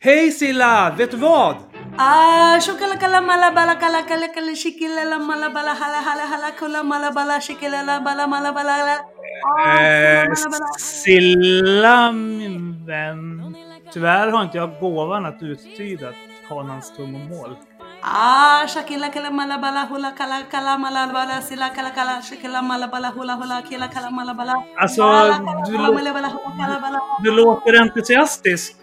Hej Silla! Vet du vad? Ah, shokalakala malabala kala kala kala shikilala malabala hala hala hala kula malabala shikilala bala malabala malabala. Silla, min vän. Tyvärr har inte jag gåvan att uttyda kanans tungomål. Ah, shakila kala malabala hula kala kala malabala sila kala kala shikila malabala hula hula kila kala malabala. Alltså, du, du låter entusiastisk.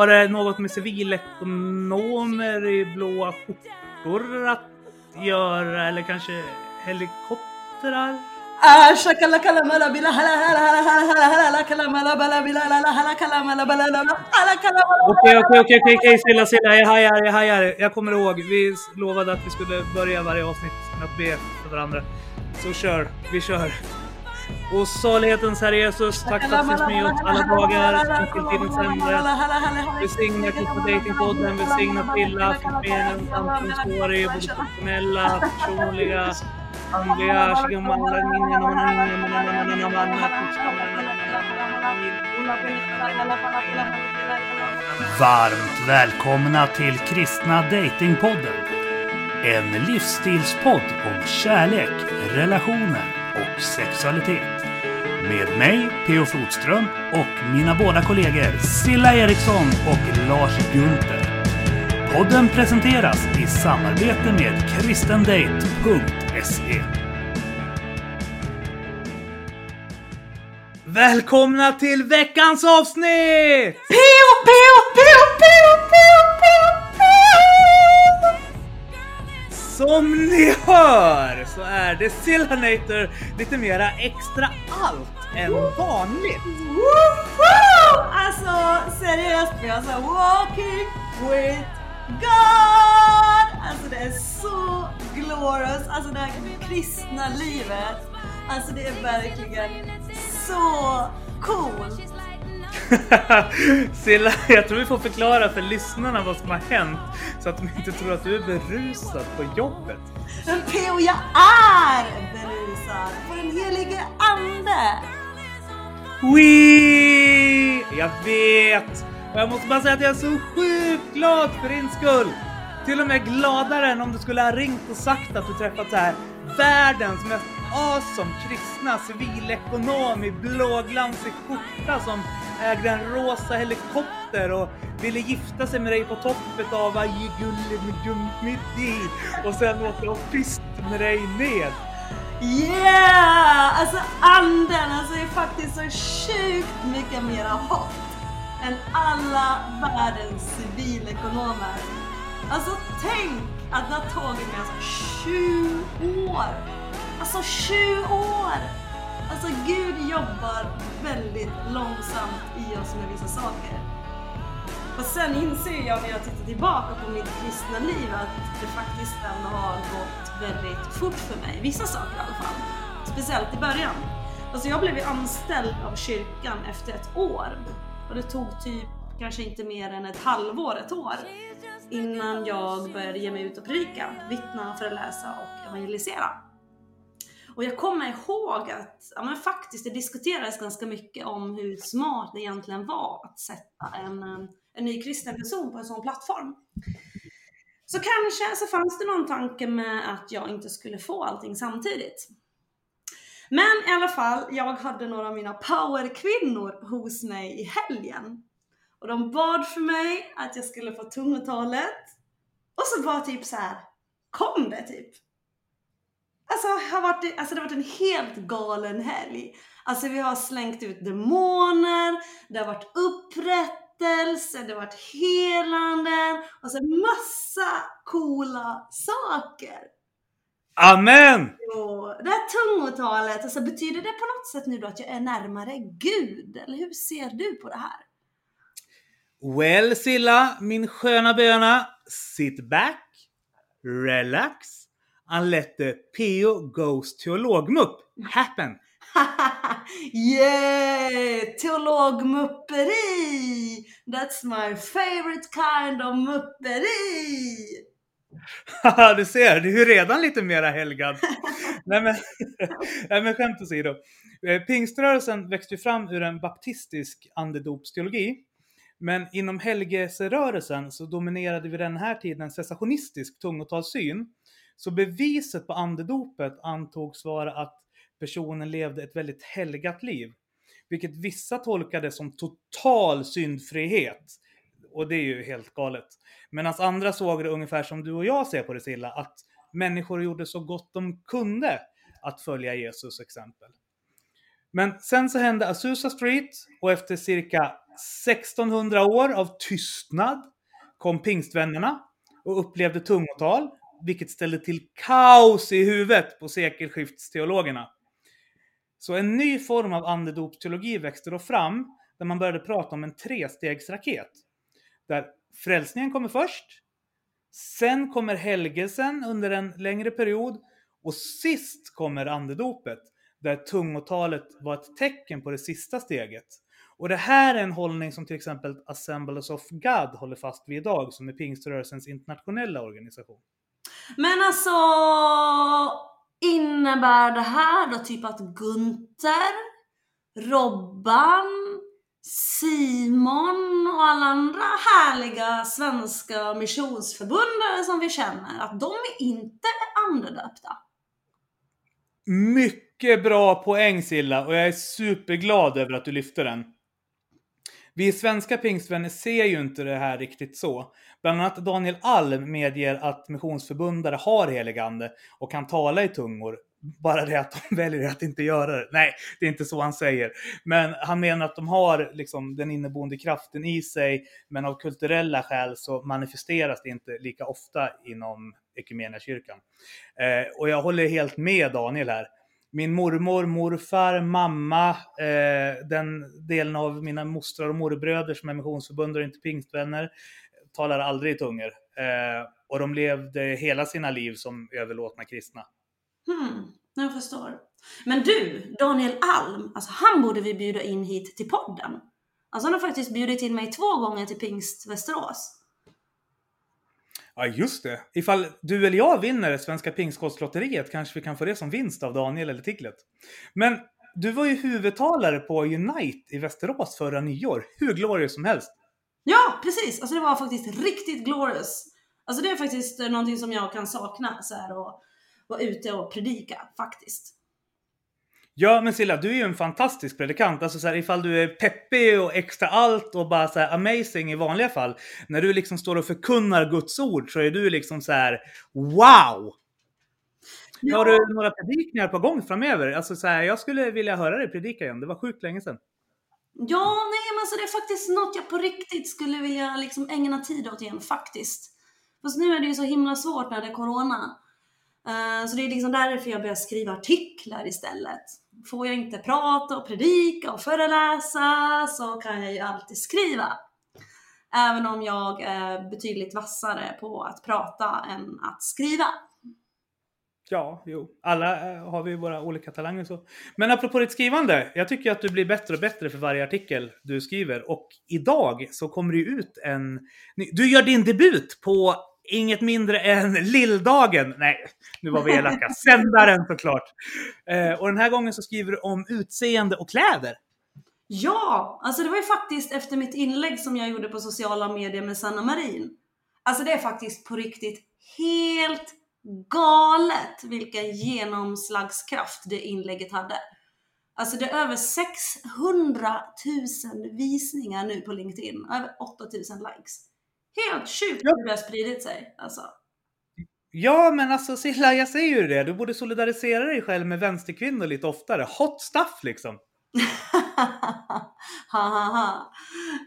Har det något med civilekonomer i blåa skjortor att göra? Eller kanske helikoptrar? Okej, okej, okej, okej, okej, stilla. Jag hajar, jag hajar. Jag kommer ihåg, vi lovade att vi skulle börja varje avsnitt med att be för varandra. Så kör, vi kör. Och salighetens Herre Jesus, tack för att du finns med oss alla dagar, till tidens ände. Välsigna Kristna dejtingpodden, välsigna Pilla, finns med i både professionella, personliga, andliga, shigamalla, Varmt välkomna till Kristna Datingpodden. En livsstilspodd om kärlek, relationer och sexualitet. Med mig, P.O. Flodström, och mina båda kollegor Silla Eriksson och Lars Gunther. Podden presenteras i samarbete med kristendate.se. Välkomna till veckans avsnitt! Pio, pio, Som ni hör så är det Silhanator lite mera extra allt än vanligt. Woho! Alltså seriöst, vi har så walking with God! Alltså det är så glorious, alltså det här kristna livet. Alltså det är verkligen så coolt. Silla, jag tror vi får förklara för lyssnarna vad som har hänt så att de inte tror att du är berusad på jobbet. Men P.O. jag är berusad på den helige ande. Wee! Jag vet! Och jag måste bara säga att jag är så sjukt glad för din skull! Till och med gladare än om du skulle ha ringt och sagt att du träffat så här världens mest awesome kristna civilekonom i blåglansig skjorta som ägde en rosa helikopter och ville gifta sig med dig på toppet av varje gullig och sen åka och fist med dig ned. Yeah! Alltså anden alltså är faktiskt så sjukt mycket mera hot än alla världens civilekonomer. Alltså tänk att det har tagit mig alltså 20 år. Alltså 20 år! Alltså Gud jobbar väldigt långsamt i oss med vissa saker. Och sen inser jag när jag tittar tillbaka på mitt kristna liv att det faktiskt ändå har gått väldigt fort för mig. Vissa saker i alla fall. Speciellt i början. Alltså jag blev ju anställd av kyrkan efter ett år. Och det tog typ kanske inte mer än ett halvår, ett år. Innan jag började ge mig ut och predika, vittna, föreläsa och evangelisera. Och jag kommer ihåg att ja, men faktiskt det diskuterades ganska mycket om hur smart det egentligen var att sätta en, en, en ny kristen person på en sån plattform. Så kanske så fanns det någon tanke med att jag inte skulle få allting samtidigt. Men i alla fall, jag hade några av mina powerkvinnor hos mig i helgen. Och de bad för mig att jag skulle få tungotalet. Och så var typ så här, kom det typ. Alltså, har varit, alltså det har varit en helt galen helg. Alltså vi har slängt ut demoner, det har varit upprättelse, det har varit helanden och så massa coola saker. Amen! Och det här tungotalet, alltså betyder det på något sätt nu då att jag är närmare Gud? Eller hur ser du på det här? Well Silla, min sköna böna, sit back, relax, and let the PO Goes teologmupp happen. yeah! Teologmupperi! That's my favorite kind of mupperi! Haha, du ser, du är redan lite mera helgad. Nej men, nej, men skämt åsido. Eh, Pingströrelsen växte ju fram ur en baptistisk andedopsteologi. Men inom helgelserörelsen så dominerade vid den här tiden en cessationistisk tungotalssyn. Så beviset på andedopet antogs vara att personen levde ett väldigt helgat liv. Vilket vissa tolkade som total syndfrihet. Och det är ju helt galet. Medan andra såg det ungefär som du och jag ser på det Silla, att människor gjorde så gott de kunde att följa Jesus exempel. Men sen så hände Azusa Street och efter cirka 1600 år av tystnad kom pingstvännerna och upplevde tungotal, vilket ställde till kaos i huvudet på sekelskiftsteologerna. Så en ny form av andedopsteologi växte då fram, där man började prata om en trestegsraket. Där frälsningen kommer först, sen kommer helgelsen under en längre period och sist kommer andedopet, där tungotalet var ett tecken på det sista steget. Och det här är en hållning som till exempel Assemblies of God håller fast vid idag, som är pingströrelsens internationella organisation. Men alltså, innebär det här då typ att Gunther, Robban, Simon och alla andra härliga svenska missionsförbundare som vi känner, att de inte är andedöpta? Mycket bra poäng Silla och jag är superglad över att du lyfte den. Vi svenska pingstvänner ser ju inte det här riktigt så. Bland annat Daniel Alm medger att missionsförbundare har heligande och kan tala i tungor. Bara det att de väljer att inte göra det. Nej, det är inte så han säger. Men han menar att de har liksom den inneboende kraften i sig, men av kulturella skäl så manifesteras det inte lika ofta inom Equmeniakyrkan. Eh, och jag håller helt med Daniel här min mormor, morfar, mamma, eh, den delen av mina mostrar och morbröder som är missionsförbundare och inte pingstvänner, talar aldrig i tungor. Eh, och de levde hela sina liv som överlåtna kristna. Hmm, jag förstår. Men du, Daniel Alm, alltså han borde vi bjuda in hit till podden. Alltså han har faktiskt bjudit in mig två gånger till Pingst Västerås. Ja, just det. Ifall du eller jag vinner Svenska Pingstkostlotteriet kanske vi kan få det som vinst av Daniel eller Tiglet. Men du var ju huvudtalare på Unite i Västerås förra nyår. Hur glorious som helst. Ja, precis. Alltså det var faktiskt riktigt glorious. Alltså det är faktiskt någonting som jag kan sakna så här och vara ute och predika faktiskt. Ja men Silla, du är ju en fantastisk predikant. Alltså så här, ifall du är peppig och extra allt och bara så här amazing i vanliga fall. När du liksom står och förkunnar Guds ord så är du liksom så här wow! Ja. Har du några predikningar på gång framöver? Alltså så här, jag skulle vilja höra dig predika igen. Det var sjukt länge sedan. Ja, nej men alltså det är faktiskt något jag på riktigt skulle vilja liksom ägna tid åt igen faktiskt. Fast nu är det ju så himla svårt när det är Corona. Uh, så det är liksom därför jag börjar skriva artiklar istället. Får jag inte prata och predika och föreläsa så kan jag ju alltid skriva. Även om jag är betydligt vassare på att prata än att skriva. Ja, jo. Alla eh, har vi våra olika talanger så. Men apropå ditt skrivande. Jag tycker att du blir bättre och bättre för varje artikel du skriver. Och idag så kommer det ut en... Du gör din debut på inget mindre än Lilldagen. Nej, nu var vi elaka. Sändaren såklart. Eh, och den här gången så skriver du om utseende och kläder. Ja, alltså det var ju faktiskt efter mitt inlägg som jag gjorde på sociala medier med Sanna Marin. Alltså det är faktiskt på riktigt helt galet vilken genomslagskraft det inlägget hade. Alltså det är över 600 000 visningar nu på LinkedIn, över 8 000 likes. Helt sjukt hur det har spridit sig. Alltså. Ja, men alltså Silla, jag säger ju det. Du borde solidarisera dig själv med vänsterkvinnor lite oftare. Hot stuff liksom. ha.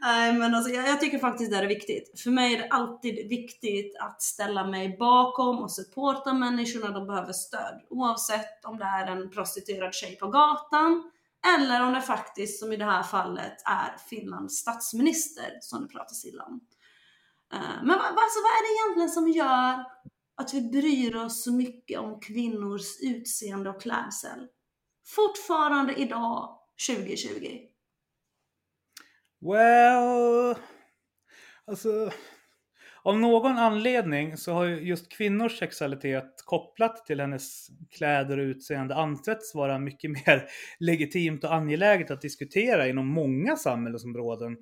Nej men alltså jag, jag, tycker faktiskt det är viktigt. För mig är det alltid viktigt att ställa mig bakom och supporta människorna de behöver stöd. Oavsett om det är en prostituerad tjej på gatan eller om det faktiskt, som i det här fallet, är Finlands statsminister som det pratas illa om. Eh, men alltså, vad är det egentligen som gör att vi bryr oss så mycket om kvinnors utseende och klädsel? Fortfarande idag, 2020. Well, alltså av någon anledning så har just kvinnors sexualitet kopplat till hennes kläder och utseende ansetts vara mycket mer legitimt och angeläget att diskutera inom många samhällsområden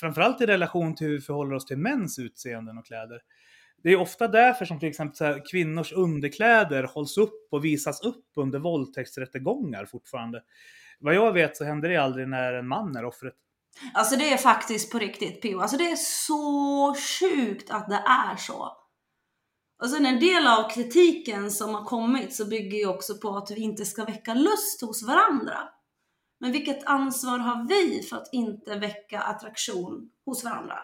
framförallt i relation till hur vi förhåller oss till mäns utseenden och kläder. Det är ofta därför som till exempel så här, kvinnors underkläder hålls upp och visas upp under våldtäktsrättegångar fortfarande. Vad jag vet så händer det aldrig när en man är offret. Alltså det är faktiskt på riktigt Pio. Alltså det är så sjukt att det är så. Och sen en del av kritiken som har kommit så bygger ju också på att vi inte ska väcka lust hos varandra. Men vilket ansvar har vi för att inte väcka attraktion hos varandra?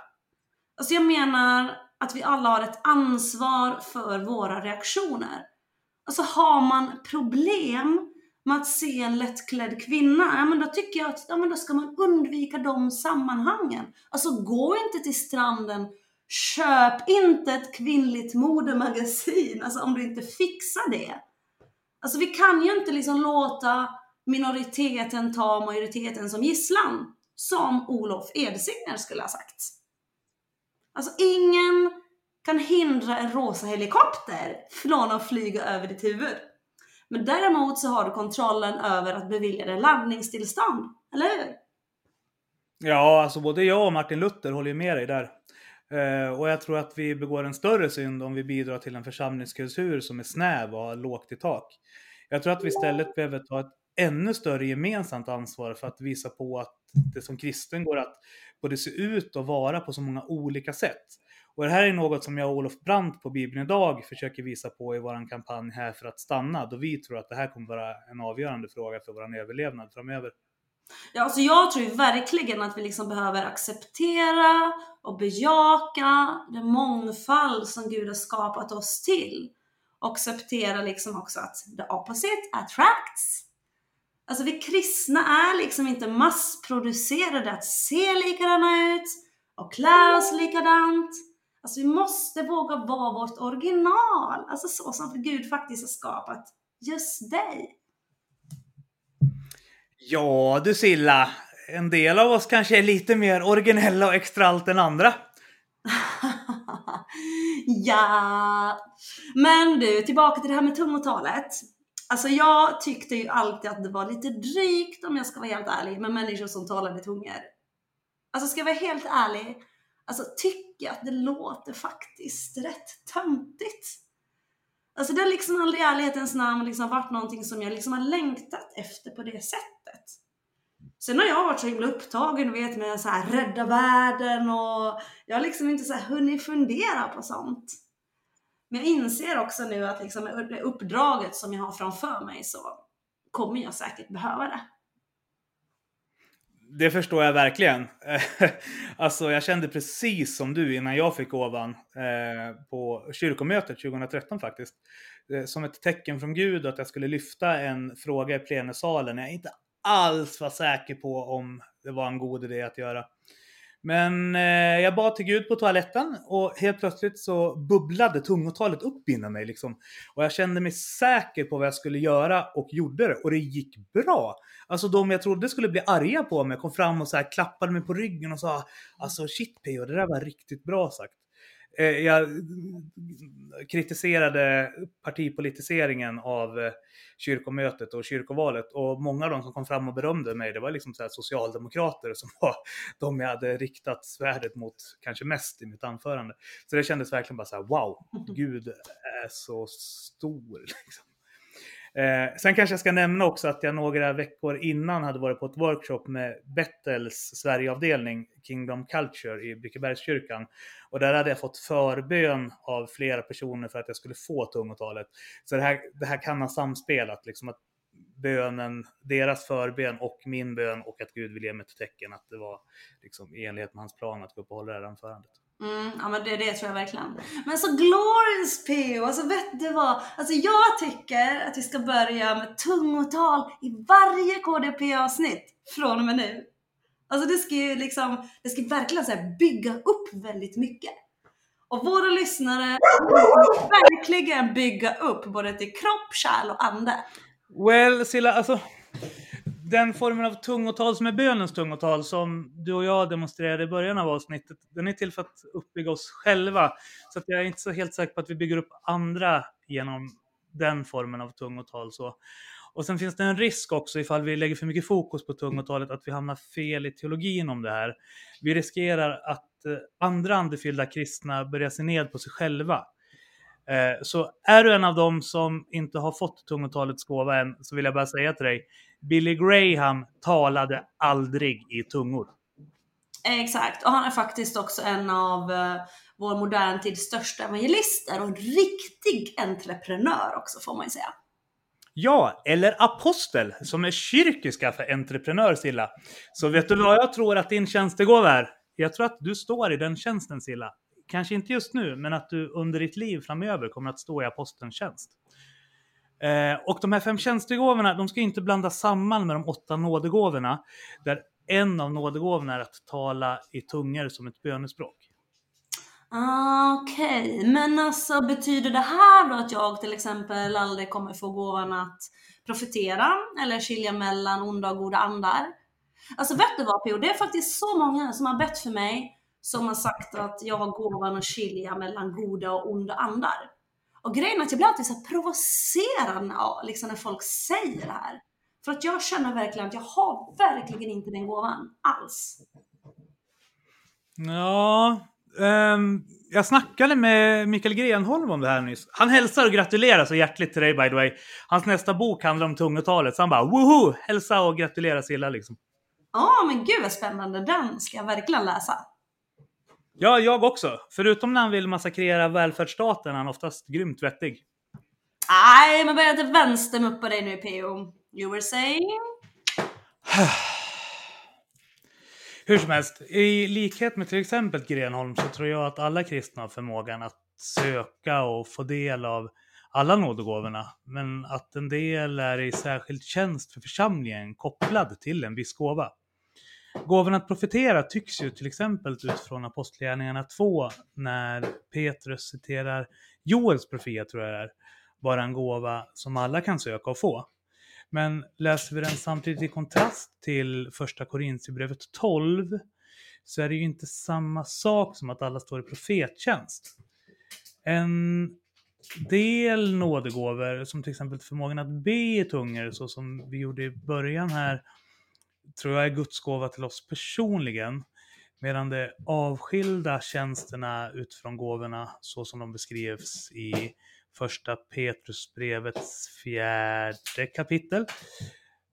Alltså jag menar att vi alla har ett ansvar för våra reaktioner. Alltså har man problem med att se en lättklädd kvinna, ja men då tycker jag att ja, men då ska man undvika de sammanhangen. Alltså gå inte till stranden, köp inte ett kvinnligt modemagasin, alltså om du inte fixar det. Alltså vi kan ju inte liksom låta minoriteten ta majoriteten som gisslan, som Olof Edsinger skulle ha sagt. Alltså ingen kan hindra en rosa helikopter från att flyga över ditt huvud. Men däremot så har du kontrollen över att bevilja dig landningstillstånd, eller hur? Ja, alltså både jag och Martin Luther håller ju med dig där. Eh, och jag tror att vi begår en större synd om vi bidrar till en församlingskultur som är snäv och har lågt i tak. Jag tror att vi istället behöver ta ett ännu större gemensamt ansvar för att visa på att det som kristen går att både se ut och vara på så många olika sätt. Och det här är något som jag och Olof Brandt på Bibeln idag försöker visa på i vår kampanj här för att stanna, då vi tror att det här kommer vara en avgörande fråga för vår överlevnad framöver. Ja, alltså jag tror ju verkligen att vi liksom behöver acceptera och bejaka den mångfald som Gud har skapat oss till. Och acceptera liksom också att the opposite attracts. Alltså vi kristna är liksom inte massproducerade att se likadana ut och klä oss likadant. Alltså vi måste våga vara vårt original, alltså så som Gud faktiskt har skapat just dig. Ja du Silla, en del av oss kanske är lite mer originella och extra allt än andra. ja, men du, tillbaka till det här med tungotalet. Alltså jag tyckte ju alltid att det var lite drygt, om jag ska vara helt ärlig, med människor som talade tungor. Alltså ska jag vara helt ärlig, alltså tycker jag att det låter faktiskt rätt töntigt. Alltså det har liksom aldrig i ärlighetens namn liksom varit någonting som jag liksom har längtat efter på det sättet. Sen har jag varit så himla upptagen vet, med att rädda världen och jag har liksom inte så här hunnit fundera på sånt. Men jag inser också nu att liksom med det uppdraget som jag har framför mig så kommer jag säkert behöva det. Det förstår jag verkligen. alltså jag kände precis som du innan jag fick gåvan eh, på kyrkomötet 2013 faktiskt. Eh, som ett tecken från Gud att jag skulle lyfta en fråga i plenisalen. Jag inte alls var säker på om det var en god idé att göra. Men eh, jag bad till Gud på toaletten och helt plötsligt så bubblade tungotalet upp inom mig. Liksom. Och jag kände mig säker på vad jag skulle göra och gjorde det. Och det gick bra. Alltså de jag trodde skulle bli arga på mig kom fram och så här, klappade mig på ryggen och sa Alltså shit Peo, det där var riktigt bra sagt. Eh, jag kritiserade partipolitiseringen av eh, kyrkomötet och kyrkovalet och många av dem som kom fram och berömde mig, det var liksom så socialdemokrater som var de jag hade riktat svärdet mot kanske mest i mitt anförande. Så det kändes verkligen bara så här, wow, Gud är så stor. Liksom. Eh, sen kanske jag ska nämna också att jag några veckor innan hade varit på ett workshop med Bettels Sverigeavdelning, Kingdom Culture i Brickebergskyrkan. Och där hade jag fått förbön av flera personer för att jag skulle få tungotalet. Så det här, det här kan ha samspelat, liksom att bönen, deras förbön och min bön och att Gud vill ge mig ett tecken att det var liksom i enlighet med hans plan att gå upp och hålla det här anförandet. Mm, ja men det, det tror jag verkligen. Men så glorious PO, alltså vet du vad? Alltså jag tycker att vi ska börja med tungotal i varje KDP-avsnitt från och med nu. Alltså det ska ju liksom, det ska verkligen så bygga upp väldigt mycket. Och våra lyssnare verkligen bygga upp både till kropp, kärl och ande. Well, Silla, alltså den formen av tungotal som är bönens tungotal som du och jag demonstrerade i början av avsnittet, den är till för att uppbygga oss själva. Så att jag är inte så helt säker på att vi bygger upp andra genom den formen av tungotal. Så. Och sen finns det en risk också ifall vi lägger för mycket fokus på tungotalet att vi hamnar fel i teologin om det här. Vi riskerar att eh, andra andefyllda kristna börjar se ned på sig själva. Eh, så är du en av dem som inte har fått tungotalets gåva än så vill jag bara säga till dig. Billy Graham talade aldrig i tungor. Exakt, och han är faktiskt också en av eh, vår modern tids största evangelister och en riktig entreprenör också får man ju säga. Ja, eller apostel som är kyrkiska för entreprenör Silla. Så vet du vad jag tror att din tjänstegåva är? Jag tror att du står i den tjänsten Silla. Kanske inte just nu, men att du under ditt liv framöver kommer att stå i apostelns tjänst. Eh, och de här fem tjänstegåvorna, de ska inte blandas samman med de åtta nådegåvorna. Där en av nådegåvorna är att tala i tungor som ett bönespråk. Ah, Okej, men alltså betyder det här då att jag till exempel aldrig kommer få gåvan att profetera eller skilja mellan onda och goda andar? Alltså vet du vad PO, det är faktiskt så många som har bett för mig som har sagt att jag har gåvan att skilja mellan goda och onda andar. Och grejen är att jag blir alltid så provocerad när, liksom när folk säger det här. För att jag känner verkligen att jag har verkligen inte den gåvan alls. Ja, ehm, jag snackade med Mikael Grenholm om det här nyss. Han hälsar och gratulerar så hjärtligt till dig by the way. Hans nästa bok handlar om tungotalet, så han bara woho! Hälsa och gratulera Silla liksom. Ja, men gud vad spännande. Den ska jag verkligen läsa. Ja, jag också. Förutom när han vill massakrera välfärdsstaten är han oftast grymt vettig. Nej, men börja inte vänstermuppa dig nu PO. You were saying? Hur som helst, i likhet med till exempel Grenholm så tror jag att alla kristna har förmågan att söka och få del av alla nådegåvorna, men att en del är i särskild tjänst för församlingen kopplad till en viss gåva. Gåvan att profetera tycks ju till exempel utifrån Apostlagärningarna 2 när Petrus citerar Joels profet, tror jag det är, bara en gåva som alla kan söka och få. Men läser vi den samtidigt i kontrast till första Korintierbrevet 12 så är det ju inte samma sak som att alla står i profettjänst. En del nådegåvor, som till exempel förmågan att be i tungor, så som vi gjorde i början här, tror jag är Guds gåva till oss personligen. Medan de avskilda tjänsterna utifrån gåvorna, så som de beskrivs i första Petrusbrevets fjärde kapitel,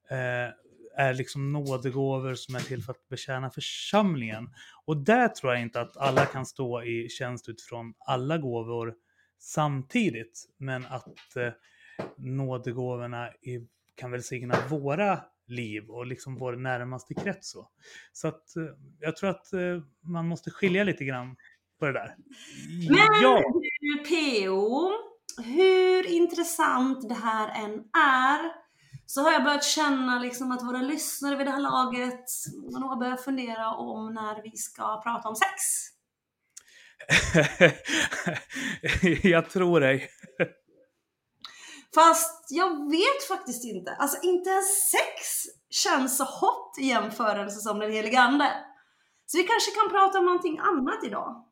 eh, är liksom nådegåvor som är till för att betjäna församlingen. Och där tror jag inte att alla kan stå i tjänst utifrån alla gåvor samtidigt, men att eh, nådegåvorna i, kan välsigna våra liv och liksom vår närmaste krets. Så, så att eh, jag tror att eh, man måste skilja lite grann på det där. Men Ja, PO, hur intressant det här än är, så har jag börjat känna liksom att våra lyssnare vid det här laget nog har börjat fundera om när vi ska prata om sex. jag tror dig. Fast jag vet faktiskt inte. Alltså inte ens sex känns så hot i jämförelse som den helige Ande. Så vi kanske kan prata om någonting annat idag.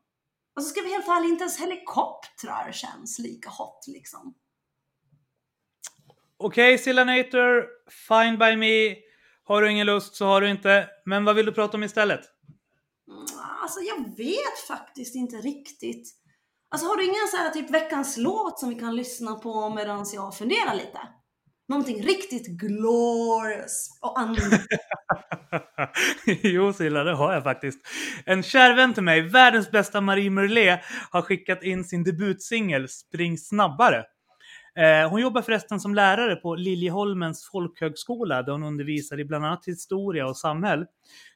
Och så ska vi helt ärligt inte ens helikoptrar känns lika hot liksom. Okej, Sillanator, fine by me. Har du ingen lust så har du inte. Men vad vill du prata om istället? Mm, Alltså jag vet faktiskt inte riktigt. Alltså har du ingen så här typ veckans låt som vi kan lyssna på medan jag funderar lite? Någonting riktigt glorious och annorlunda. jo, Silla, det har jag faktiskt. En kär vän till mig, världens bästa Marie Merlet, har skickat in sin debutsingel Spring snabbare. Eh, hon jobbar förresten som lärare på Liljeholmens folkhögskola där hon undervisar i bland annat historia och samhälle.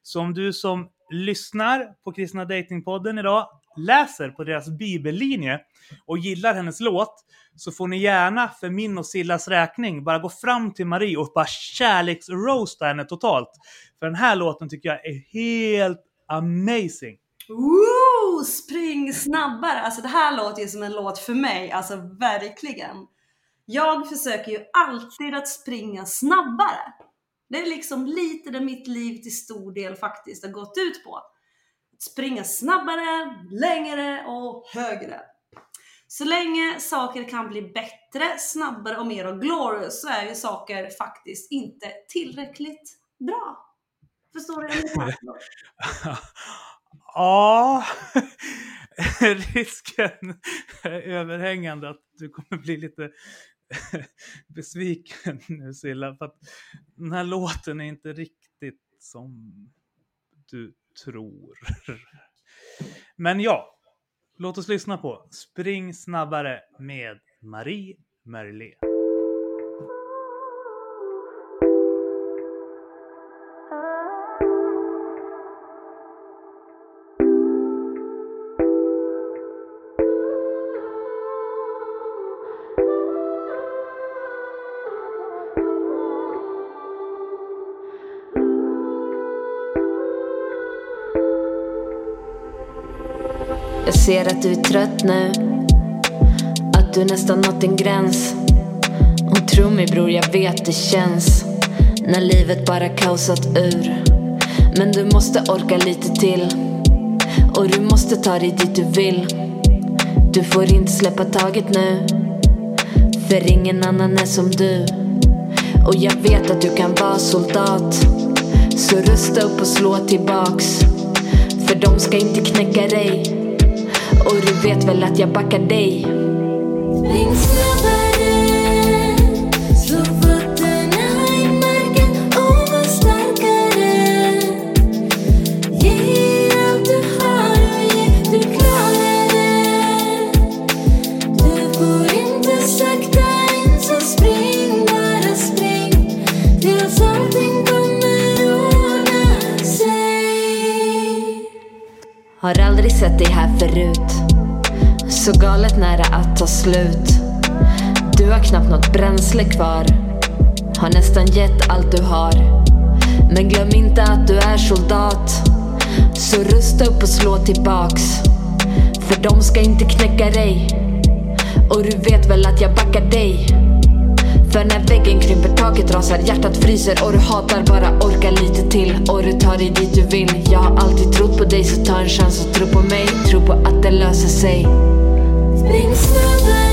Så om du som lyssnar på Kristna Datingpodden idag läser på deras bibellinje och gillar hennes låt så får ni gärna för min och Sillas räkning bara gå fram till Marie och bara kärleksroasta henne totalt. För den här låten tycker jag är helt amazing. Ooh, Spring snabbare! Alltså det här låter ju som en låt för mig, alltså verkligen. Jag försöker ju alltid att springa snabbare. Det är liksom lite det mitt liv till stor del faktiskt har gått ut på. Springa snabbare, längre och högre. Så länge saker kan bli bättre, snabbare och mer glorious så är ju saker faktiskt inte tillräckligt bra. Förstår du vad jag menar? Ja, risken är överhängande att du kommer bli lite besviken nu Silla. För att den här låten är inte riktigt som du tror. Men ja, låt oss lyssna på Spring snabbare med Marie Merlet. Ser att du är trött nu. Att du nästan nått din gräns. Och tro mig bror, jag vet det känns När livet bara kaosat ur. Men du måste orka lite till. Och du måste ta dig dit du vill. Du får inte släppa taget nu. För ingen annan är som du. Och jag vet att du kan vara soldat. Så rusta upp och slå tillbaks. För de ska inte knäcka dig och du vet väl att jag backar dig? Spring snabbare Har aldrig sett dig här förut. Så galet nära att ta slut. Du har knappt något bränsle kvar. Har nästan gett allt du har. Men glöm inte att du är soldat. Så rusta upp och slå tillbaks. För de ska inte knäcka dig. Och du vet väl att jag backar dig för när väggen krymper, taket rasar, hjärtat fryser och du hatar bara orka lite till och du tar dig dit du vill. Jag har alltid trott på dig så ta en chans och tro på mig, tro på att det löser sig. Spring snabbare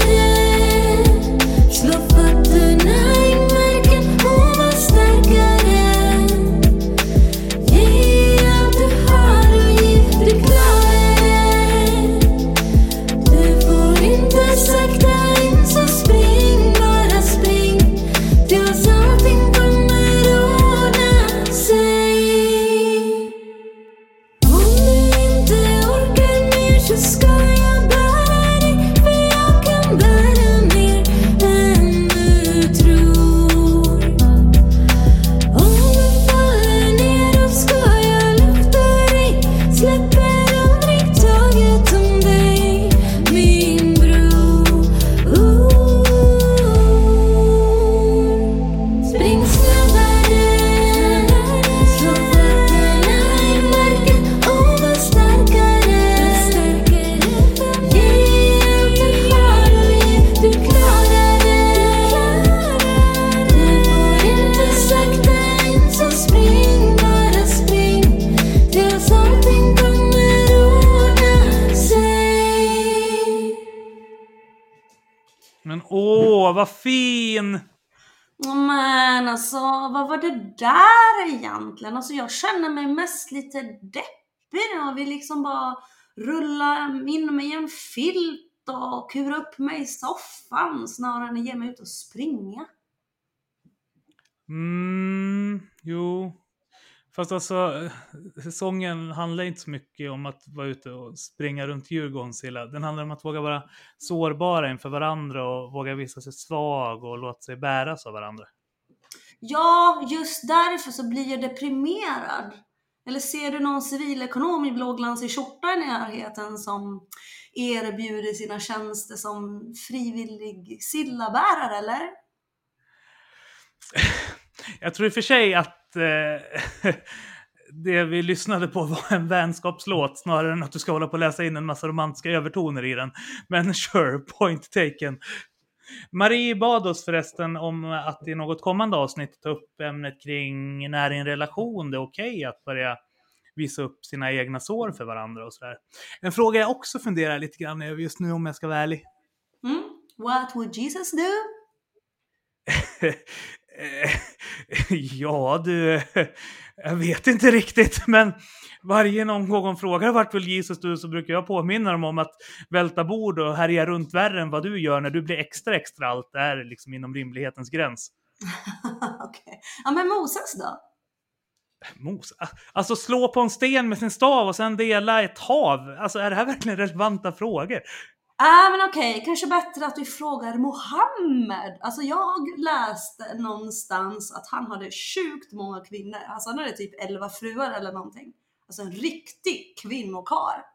vad fin! Men alltså, vad var det där egentligen? Alltså jag känner mig mest lite deppig nu och vill liksom bara rulla in mig i en filt och kura upp mig i soffan snarare än att ge mig ut och springa. Mm, jo. Fast alltså, sången handlar inte så mycket om att vara ute och springa runt Djurgården, Silla. Den handlar om att våga vara sårbara inför varandra och våga visa sig svag och låta sig bäras av varandra. Ja, just därför så blir jag deprimerad. Eller ser du någon civilekonom i blåglansig skjorta i närheten som erbjuder sina tjänster som frivillig sillabärare, eller? Jag tror i och för sig att eh, det vi lyssnade på var en vänskapslåt snarare än att du ska hålla på och läsa in en massa romantiska övertoner i den. Men sure, point taken. Marie bad oss förresten om att i något kommande avsnitt ta upp ämnet kring när i en relation det är okej att börja visa upp sina egna sår för varandra och sådär. En fråga jag också funderar lite grann över just nu om jag ska vara ärlig. What would Jesus do? Eh, ja, du. Jag vet inte riktigt, men varje någon gång frågar vart vill Jesus du så brukar jag påminna dem om att välta bord och härja runt värre än vad du gör när du blir extra extra allt är liksom inom rimlighetens gräns. Okej. Ja, men Moses då? Mos, alltså slå på en sten med sin stav och sen dela ett hav. Alltså är det här verkligen relevanta frågor? Ah, men okej, kanske bättre att vi frågar Mohammed. Alltså jag läste någonstans att han hade sjukt många kvinnor. Alltså han hade typ 11 fruar eller någonting. Alltså en riktig kvinnokar.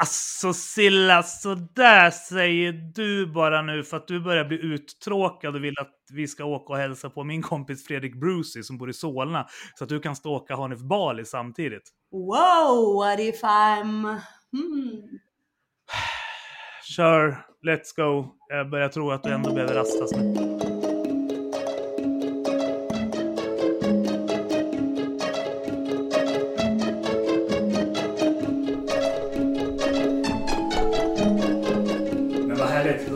Alltså Silla, så där säger du bara nu för att du börjar bli uttråkad och vill att vi ska åka och hälsa på min kompis Fredrik Brucey som bor i Solna så att du kan ståka Hanif Bali samtidigt. Wow, what if I'm... Hmm. Kör, let's go. Jag börjar tro att du ändå behöver rastas nu.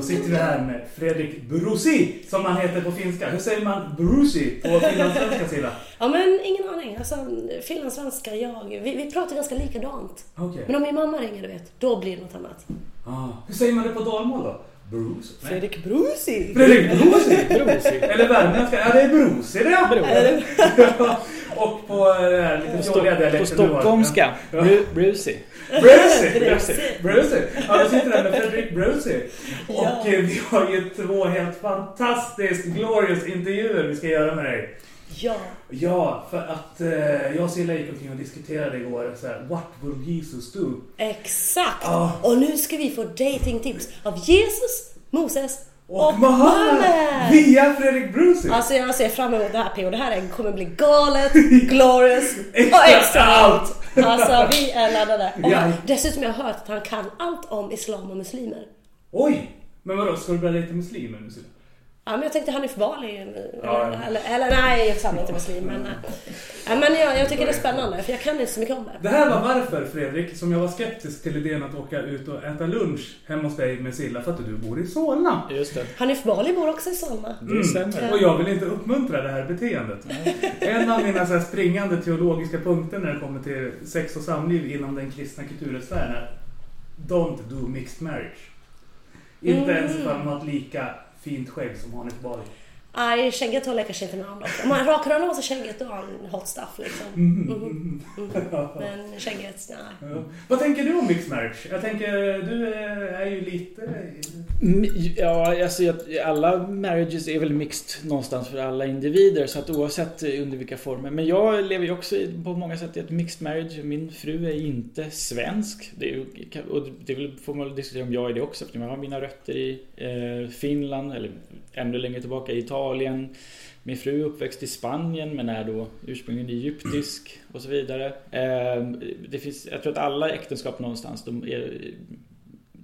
Sitter vi här med Fredrik Brusi som han heter på finska. Hur säger man Brusi på finlandssvenska Silla? Ja men ingen aning. Alltså finlandssvenska, jag, vi, vi pratar ganska likadant. Okej. Men om min mamma ringer du vet, då blir det något annat. Ah, hur säger man det på dalmål då? Bruce? Nej. Fredrik Brusi! Fredrik Brusi! Brusi. Eller värmländska? Ja, det är Brusi det ja! Ja, Och på eh, det här lite fjolliga På dialekten du har. stockholmska. Ja. Bru- Brusi. Brusi! Brusi. Brusi! Ja, vi sitter där med Fredrik Brusi. Och eh, vi har ju två helt fantastiskt glorious intervjuer vi ska göra med dig. Ja. Ja, för att eh, jag och Silla gick omkring och diskuterade igår så här, What will Jesus do? Exakt! Ja. Och nu ska vi få datingtips av Jesus, Moses Och, och! Via Fredrik Brusi! Alltså jag ser fram emot det här P.O. Det här kommer bli galet, glorious Extra och extra allt. allt! Alltså vi är laddade. Och Ja. dessutom har jag hört att han kan allt om islam och muslimer. Oj! Men vadå, ska du börja dejta muslimer nu? Ja men jag tänkte Hanif Bali, Ja. eller, eller, eller nej, han är inte muslim men... nej. Ja, men jag, jag tycker det är spännande för jag kan inte så mycket om det. Det här var varför Fredrik, som jag var skeptisk till idén att åka ut och äta lunch hemma hos dig med Silla för att du bor i Solna. Just det. Hanif Bali bor också i Solna. Det stämmer. Och jag vill inte uppmuntra det här beteendet. En av mina så här springande teologiska punkter när det kommer till sex och samliv inom den kristna kultursfären är Don't do mixed marriage. Inte ens ifall man har ett lika fint skägg som Hanif Bali. Nej, skägget håller jag kanske inte med om. Om man rakar honom av sig skägget då har han hot stuff liksom. Mhm. Men skägget, nej. Ja. Vad tänker du om mixed marriage? Jag tänker, du är ju lite... Mm, Ja, alltså jag- alla marriages är väl mixed någonstans för alla individer så att oavsett eh, under vilka former. Men jag lever ju också på många sätt i ett mixed marriage. Min fru är inte svensk. Det är, ju- och det får man väl diskutera om jag är det också eftersom jag har mina rötter i eh, Finland eller ännu längre tillbaka i Italien. Min fru är uppväxt i Spanien men är då ursprungligen egyptisk och så vidare. Eh, det finns, jag tror att alla äktenskap någonstans de är,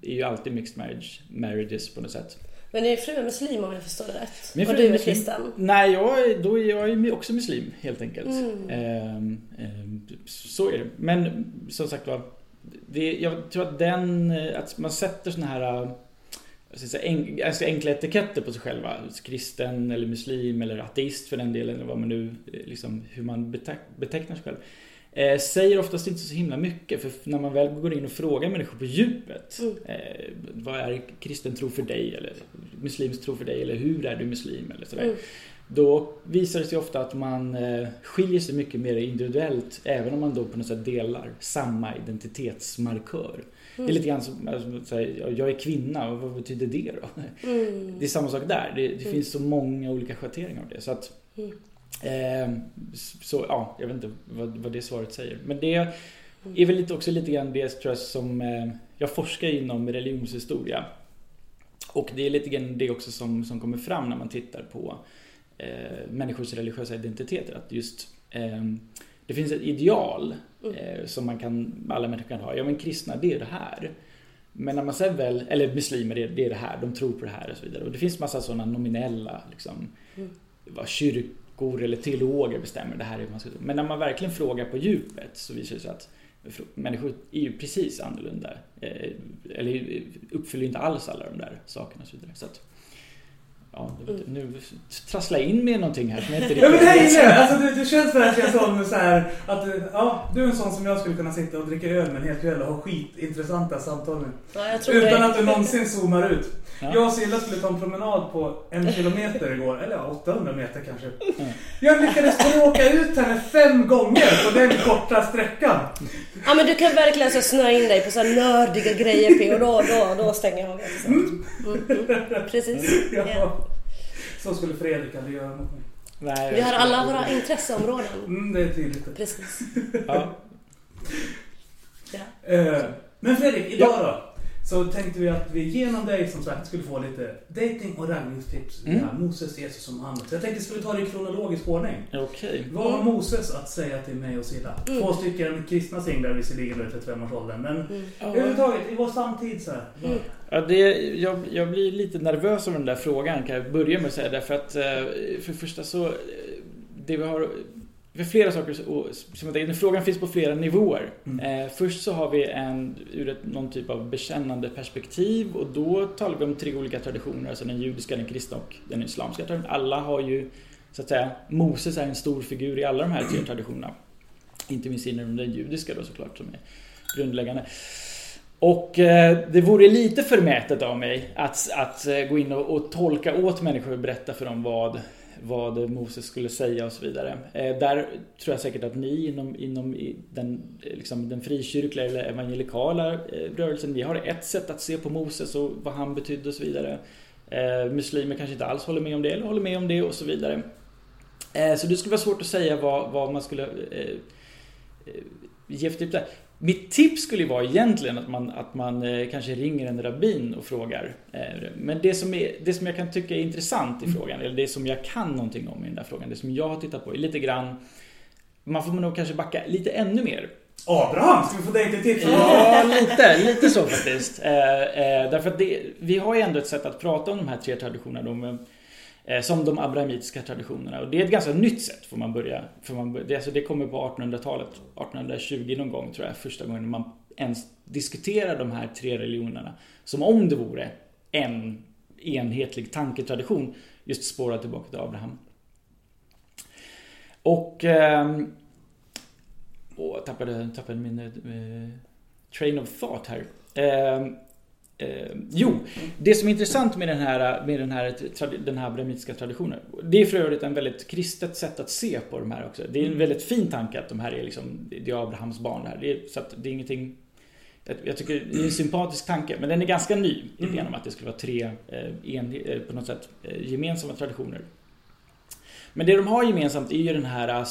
är ju alltid mixed marriage, marriages på något sätt. Men din fru är muslim om jag förstår det rätt. Min och fru du är muslim. kristen. Nej, jag, är- då är jag också muslim helt enkelt. Mm. Ehm, ehm, så är det. Men som sagt var, jag tror att den, att man sätter såna här säga, en, ganska enkla etiketter på sig själva. Kristen eller muslim eller ateist för den delen, eller vad man nu, eh, liksom, hur man beteck, betecknar sig själv. Eh, säger oftast inte så himla mycket för när man väl går in och frågar människor på djupet. Mm. Eh, vad är kristen tro för dig? Eller muslimsk tro för dig? Eller hur är du muslim? Eller sådär. Mm. Då visar det sig ofta att man eh, skiljer sig mycket mer individuellt även om man då på något sätt delar samma identitetsmarkör. Det är lite grann som alltså, så här, jag är kvinna, och vad betyder det då? Mm. Det är samma sak där. Det, det finns så många olika schatteringar av det. Så att, Mm. eh, så ja, jag vet inte vad, vad det svaret säger. Men det är väl lite, också lite grann det tror jag, som eh, jag forskar inom religionshistoria. Och det är lite grann det också som, som kommer fram när man tittar på eh, människors religiösa identiteter. Att just eh, det finns ett ideal eh, som man kan, alla människor kan ha. Ja men kristna det är det här. Men när man sen väl, eller muslimer det är, det är det här, de tror på det här och så vidare. Och det finns massa sådana nominella liksom, vad kyrkor eller teologer bestämmer det här är man ska tro. Men när man verkligen frågar på djupet så visar det sig att Människor är ju precis annorlunda. Eh, eller uppfyller inte alls alla de där sakerna och så vidare. Så att, ja, nu trasslar jag in med någonting här som jag inte Ja men riktigt det här gillar jag. Alltså du, du känns verkligen som så här att du- ja, du är en sån som jag skulle kunna sitta och dricka öl med en hel kväll och ha skitintressanta samtal med. Ja, jag Utan det. att du någonsin zoomar ut. Ja. Jag och Silla skulle ta en promenad på en kilometer igår, eller ja, 800 meter kanske. Jag lyckades åka ut henne fem gånger på den korta sträckan. Ja men du kan verkligen så snöa in dig på så här nördiga grejer P och då, då, då stänger jag av. Alltså. Mm, mm. Precis. Ja. Ja. Så skulle Fredrik aldrig göra mot mig. Nej, Vi har alla våra intresseområden. Mm, det är tydligt. Precis. Ja. Ja. Eh, Men Fredrik, idag då? Så tänkte vi att vi genom dig som sagt skulle få lite dating och raggningstips via Mm. Moses, Jesus och Mohammed. Så jag tänkte att vi skulle ta det i kronologisk ordning. Okej. Vad har Moses att säga till mig och Silla? Två stycken kristna singlar visserligen i 35-årsåldern. Men överhuvudtaget i vår samtid så här. vad- Ja, det, jag, jag blir lite nervös över den där frågan kan jag börja med att säga. Därför att eh, för det första så, eh, det vi har, för flera saker, som jag tänker, frågan finns på flera nivåer. Eh, först så har vi en, ur ett, någon typ av bekännande perspektiv och då talar vi om tre olika traditioner, alltså den judiska, den kristna och den islamska traditionen. Alla har ju, så att säga, Moses är en stor figur i alla de här tre traditionerna. Inte minst inom den judiska då såklart som är grundläggande. Och eh, det vore lite förmätet av mig att, att eh, gå in och, och tolka åt människor och berätta för dem vad, vad Moses skulle säga och så vidare. Eh, där tror jag säkert att ni inom, inom den, eh, liksom den frikyrkliga eller evangelikala eh, rörelsen, vi har ett sätt att se på Moses och vad han betydde och så vidare. Muslimer kanske inte alls håller med om det eller håller med om det och så vidare. Så det skulle vara svårt att säga vad, vad man skulle ge för typ där. Mitt tips skulle vara egentligen att man, att man eh, kanske ringer en rabbin och frågar. Eh, men det som, är, det som jag kan tycka är intressant i frågan, eller det som jag kan någonting om i den där frågan, det som jag har tittat på är lite grann man får nog kanske backa lite ännu mer. Abraham, ska vi få dejtingtips? Ja, lite, lite så faktiskt. Eh, därför att det, vi har ju ändå ett sätt att prata om de här tre traditionerna. Eh, som de abrahamitiska traditionerna. Och det är ett ganska nytt sätt får man börja. För man, det, alltså det kommer på 1800-talet. 1820 någon gång tror jag. Första gången man ens diskuterar de här tre religionerna. Som om det vore en enhetlig tanketradition. Just spårad tillbaka till Abraham. Och... Eh, Åh, jag tappade, tappade min eh, train of thought här. Eh, eh, jo, det som är intressant med den här, med den här, den här abrahamitiska traditionen. Det är för övrigt en väldigt kristet sätt att se på de här också. Det är en väldigt fin tanke att de här är liksom, det är Abrahams barn det här. Det är, så att det är ingenting jag, tycker det är en sympatisk tanke, men den är ganska ny. Idén om att det skulle vara tre eh, en, eh, på något sätt eh, gemensamma traditioner. Men det de har gemensamt är ju den här eh,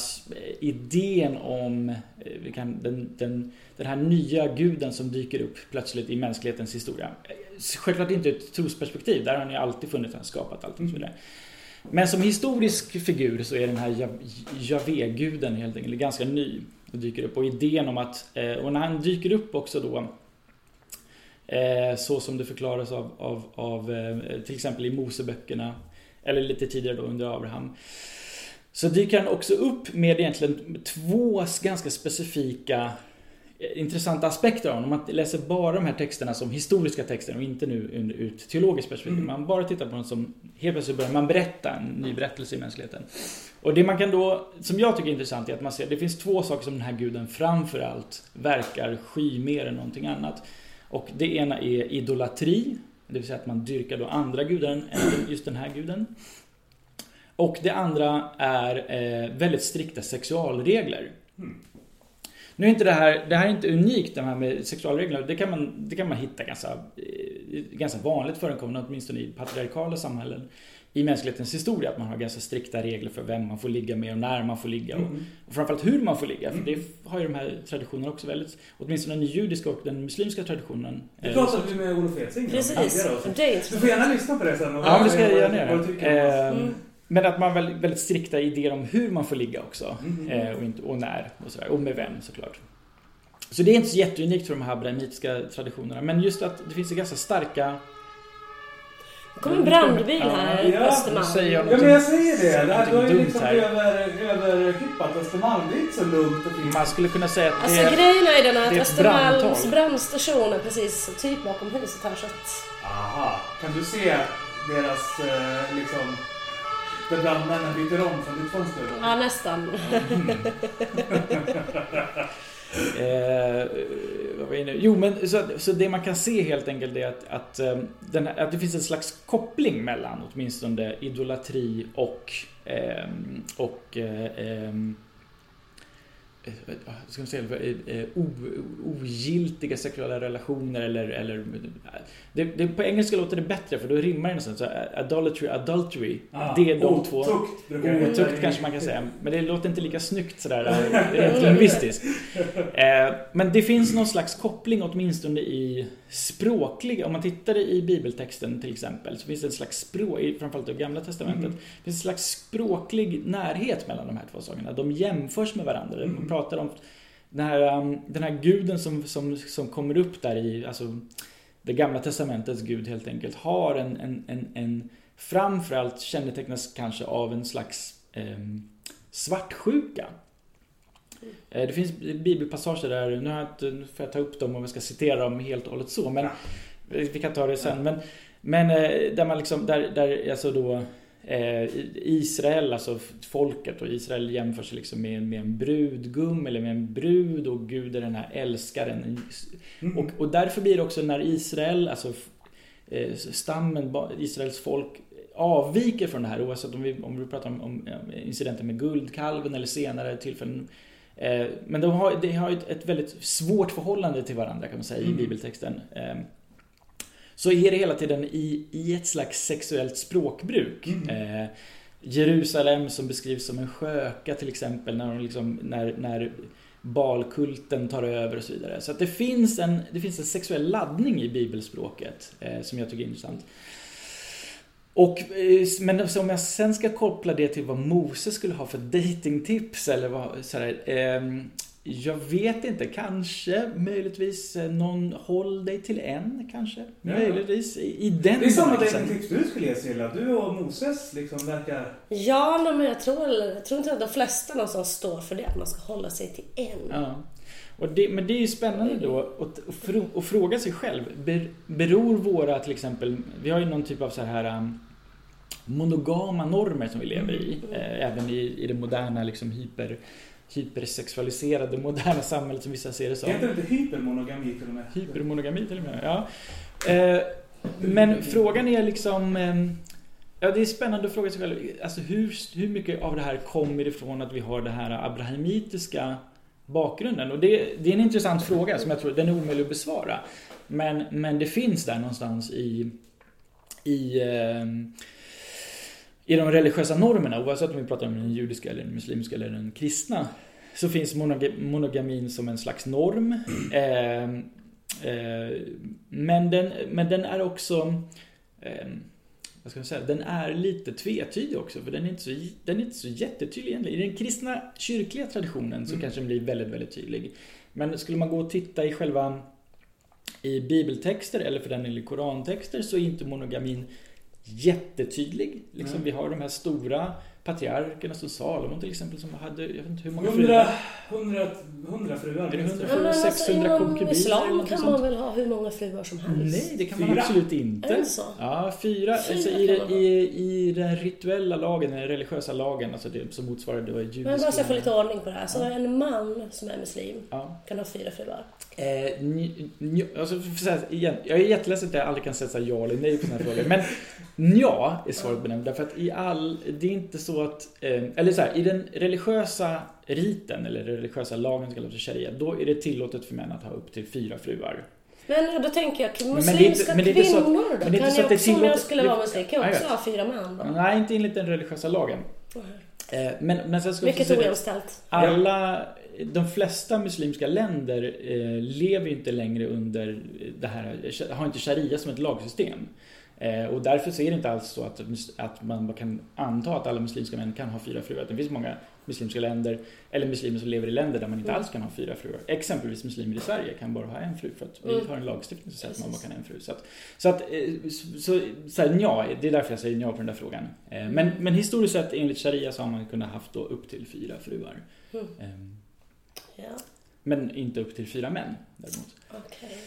idén om eh, kan, den, den, den här nya guden som dyker upp plötsligt i mänsklighetens historia. Eh, Självklart inte ur ett trosperspektiv, där har han ju alltid funnits, han har skapat allt och så vidare. Men som historisk figur så är den här Ja- Javé-guden helt enkelt ganska ny och dyker upp. Och idén om att, och när han dyker upp också då så som det förklaras av, av, av till exempel i Moseböckerna eller lite tidigare då under Abraham. Så dyker han också upp med egentligen två ganska specifika eh, intressanta aspekter av honom. Om man läser bara de här texterna som historiska texter och inte nu ur ett teologiskt perspektiv. Man bara tittar på dem som helt plötsligt börjar man berätta en ny berättelse i mänskligheten. Och det man kan då, som jag tycker är intressant, är att man ser det finns två saker som den här guden framförallt verkar sky mer än någonting annat. Och det ena är idolatri, det vill säga att man dyrkar då andra gudar än just den här guden. Och det andra är eh, väldigt strikta sexualregler. Nu är inte det här, det här är inte unikt det här med sexualregler. Det kan man, det kan man hitta ganska, eh, ganska vanligt förekommande, åtminstone i patriarkala samhällen i mänsklighetens historia. Att man har ganska strikta regler för vem man får ligga med och när man får ligga. Och, och framförallt hur man får ligga. För det har ju de här traditionerna också väldigt, åtminstone den judiska och den muslimska traditionen. Det eh, pratade vi med Olof Edsing Precis, det Du får gärna lyssna på det sen. och Ja, men det ska jag gärna göra. Eh, Men att man har väldigt, väldigt strikta idéer om hur man får ligga också. Mhm. Eh, och, inte, och när och sådär. Och med vem såklart. Så det är inte så jätteunikt för de här abrahamitiska traditionerna. Men just att det finns ganska starka... Det kommer en brandbil här Ja, på Östermalm. säger jag Ja men jag säger det. Det här, du har ju liksom överhippat Östermalm. Det är inte så lugnt och fint. Man skulle kunna säga att Alltså det är... grejen är den att Östermalms brandstation är precis typ bakom huset här så att... Aha. Kan du se deras eh, liksom... Där brandmännen byter om från ditt fönster? Ja, nästan. Eh, vad var jag nu? Jo, men så, så det man kan se helt enkelt är att, att, eh, den, här- att det finns en slags koppling mellan åtminstone idolatri och, eh, och eh, eh, ska man säga, eh, eh, o, ogiltiga sexuella relationer eller, eller det, det, på engelska låter det bättre för då rimmar det nästan så här, idolatry, adultery. Ah, det är de två. Otukt heta Otukt i- kanske man kan säga. Men det låter inte lika snyggt sådär eh, rent lingvistiskt. Eh, Men det finns någon slags koppling åtminstone i språklig, om man tittar i bibeltexten till exempel, så finns det en slags språk, framförallt i gamla testamentet, Mm. det finns en slags språklig närhet mellan de här två sakerna. De jämförs med varandra. Mm. Man pratar om den här, um, den här guden som, som, som kommer upp där i, alltså det gamla testamentets gud helt enkelt, har en, en, en, en framförallt kännetecknas kanske av en slags ehm, svartsjuka. Eh, Det finns bibelpassager där, nu har jag inte, nu får jag ta upp dem om jag ska citera dem helt och hållet så, men vi kan ta det sen. Men, men eh, där man liksom, där, där alltså då eh, Israel, alltså folket och Israel jämför sig liksom med, med en brudgum eller med en brud och Gud är den här älskaren. Mm. Och, och därför blir det också när Israel, alltså stammen, Israels folk avviker från det här oavsett om vi, om vi pratar om, om incidenten med guldkalven eller senare tillfällen. Eh, Men de har, de har ett, väldigt svårt förhållande till varandra kan man säga i Mm. bibeltexten. Eh, Så är det hela tiden i, i ett slags sexuellt språkbruk. Mm. Eh, Jerusalem som beskrivs som en sköka till exempel när, de liksom, när, när balkulten tar över och så vidare. Så att det finns en, det finns en sexuell laddning i bibelspråket eh, som jag tycker är intressant. Och, eh, men om jag sen ska koppla det till vad Moses skulle ha för datingtips eller vad, sådär, ehm, jag vet inte, kanske, möjligtvis eh, någon håll dig till en kanske. Ja. Möjligtvis i, i den Det är samma bemärkelsen. tips du skulle ge Silla. Du och Moses liksom verkar... Ja, men jag tror, jag tror inte att de flesta någonstans står för det, att man ska hålla sig till en. Ja. Och det, men det är ju spännande då att, att, frå- att fråga sig själv. Ber, beror våra till exempel, vi har ju någon typ av så här um, monogama normer som vi lever i. Eh, även i, i det moderna liksom hyper, hypersexualiserade moderna samhället som vissa ser det som. Heter det inte hypermonogami till och med? Hypermonogami till och med, ja. Eh, men frågan är liksom... ehm, Ja, det är spännande att fråga sig själv. Alltså hur, hur mycket av det här kommer ifrån att vi har det här abrahamitiska bakgrunden? Och det, det är en intressant fråga som jag tror den är omöjlig att besvara. Men, men det finns där någonstans i, i, ehm, i de religiösa normerna, oavsett om vi pratar om den judiska, eller den muslimska eller den kristna, så finns monoga- monogamin som en slags norm. Ehm, eh, men, den, men den är också ehm, vad ska man säga, den är lite tvetydig också för den är inte så, den är inte så jättetydlig egentligen. I den kristna kyrkliga traditionen så Mm. kanske den blir väldigt, väldigt tydlig. Men skulle man gå och titta i själva i bibeltexter eller för den delen i korantexter så är inte monogamin jättetydlig. Liksom, Mm. Vi har de här stora patriarkerna som Salomon till exempel som hade, jag vet inte hur många Hundra, hundra, hundra fruar. Är det minst. hundra? Ja, alltså, 600 inom konkubiner islam kan sånt. man väl ha hur många fruar som helst? Nej, det kan man Fyra? absolut Är inte. det så? Ja, fyra. Fyra alltså i, man i, I den rituella lagen, den religiösa lagen, alltså det som motsvarar det judiska. Men bara så jag får lite ordning på det här. Så Ja. en man som är muslim Ja. kan ha fyra fruar. Eh, nj, nj, alltså, här, igen, jag är jätteledsen att jag aldrig kan säga ja eller nej på sådana här frågor. Men ja är svaret på den. Därför att i all, det är inte så att, eh, eller så här, i den religiösa riten eller religiösa lagen som kallas för sharia, då är det tillåtet för män att ha upp till fyra fruar. Men då tänker jag, muslimska men det är att- kvinnor då? men det är inte Kan så jag att också, om jag skulle vara muslim, kan jag Ja, jag också ha fyra män då? Nej, inte enligt den religiösa lagen. Eh, men, men sen ska Mycket ojämställt. Alla, de flesta muslimska länder eh, lever ju inte längre under det här, har inte sharia som ett lagsystem. Eh, och därför så är det inte alls så att, att man kan anta att alla muslimska män kan ha fyra fruar. Det finns många muslimska länder eller muslimer som lever i länder där man inte alls kan ha fyra fruar. Exempelvis muslimer i Sverige kan bara ha en fru för att vi Mm. har en lagstiftning som säger att man bara kan ha en fru. Så att, så att eh, så, så, så här, ja, det är därför jag säger ja på den där frågan. Eh, Men, men historiskt sett enligt sharia så har man kunnat haft då upp till fyra fruar. Mm. Ehm, Ja, Men inte upp till fyra män däremot. okej.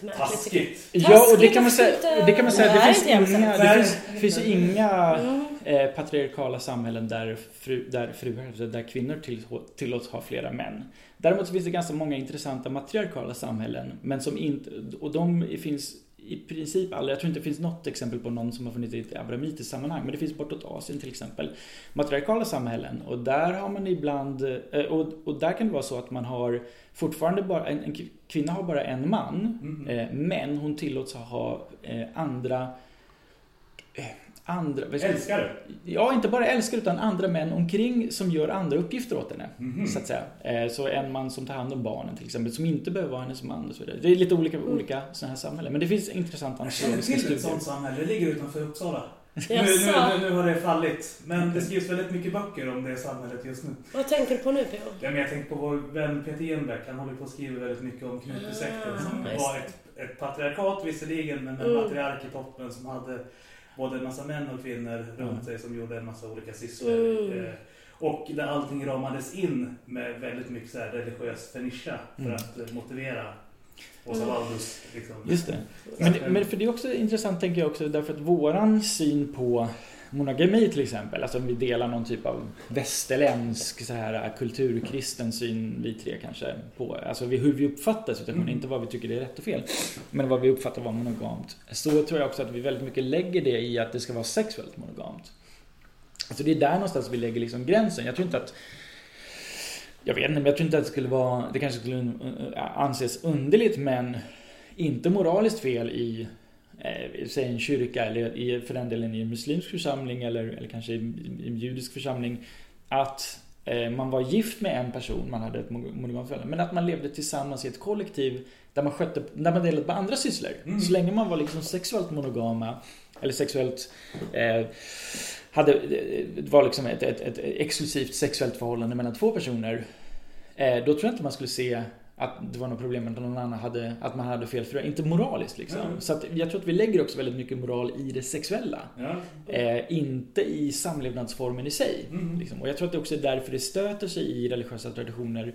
Jag. Taskigt. Ja, och det kan man säga. Det, kan man säga, det finns inga, det finns, finns inga eh, patriarkala samhällen där, fru, där fruar, alltså där kvinnor till, tillåts ha flera män. Däremot så finns det ganska många intressanta matriarkala samhällen, men som inte, och de finns i princip alla, jag tror inte det finns något exempel på någon som har funnits i ett abrahamitiskt sammanhang, men det finns bortåt Asien till exempel. Matriarkala samhällen, och där har man ibland, eh, och, och där kan det vara så att man har fortfarande bara, en, en kvinna har bara en man, Mhm. Eh, Men hon tillåts ha eh, andra... Andra, Älskare. Ja, inte bara älskare utan andra män omkring som gör andra uppgifter åt henne. Mhm. Så att säga. Eh, Så en man som tar hand om barnen till exempel, som inte behöver vara hennes man och så vidare. Det är lite olika, olika sådana här samhällen. Men det finns intressanta Jag känner antropologiska till ett studier. sånt samhälle. Det ligger utanför Uppsala. Nu, nu, nu, nu har det fallit. Men det skrivs väldigt mycket böcker om det samhället just nu. Vad tänker du på nu, P.O.? Ja, men jag tänkte på vår vän Peter Enbeck. Han håller på att skriva väldigt mycket om Knutbysekten Ah, som var ett, ett patriarkat visserligen, men en Mm. matriark i toppen som hade både en massa män och kvinnor runt Mm. sig som gjorde en massa olika sysslor. Mm. Eh, och där allting ramades in med väldigt mycket så här religiös fernischa för Mm. att motivera Åsa Mm. Waldus. Liksom. Just det. Men, men för det är också intressant tänker jag också därför att våran syn på monogami till exempel, alltså om vi delar någon typ av västerländsk så här kulturkristen syn vi tre kanske på, alltså hur vi uppfattar situationen, Mm. inte vad vi tycker är rätt och fel, men vad vi uppfattar vara monogamt. Så tror jag också att vi väldigt mycket lägger det i att det ska vara sexuellt monogamt. Alltså det är där någonstans vi lägger liksom gränsen. Jag tror inte att jag vet inte, men jag tror inte att det skulle vara, det kanske skulle uh, anses underligt men inte moraliskt fel i eh, säg en kyrka eller i, för den delen i en muslimsk församling eller, eller kanske i, en judisk församling att eh, man var gift med en person, man hade ett monogamt förhållande, men att man levde tillsammans i ett kollektiv där man skötte, där man delade på andra sysslor. Mm. Så länge man var liksom sexuellt monogama eller sexuellt eh, hade, det var liksom ett, ett, ett exklusivt sexuellt förhållande mellan två personer. Eh, då tror jag inte man skulle se att det var något problem med att någon annan hade, att man hade fel fru. Inte moraliskt liksom. Mm. Så jag tror att vi lägger också väldigt mycket moral i det sexuella. Ja. Eh, inte i samlevnadsformen i sig. Mm. Liksom. Och jag tror att det också är därför det stöter sig i religiösa traditioner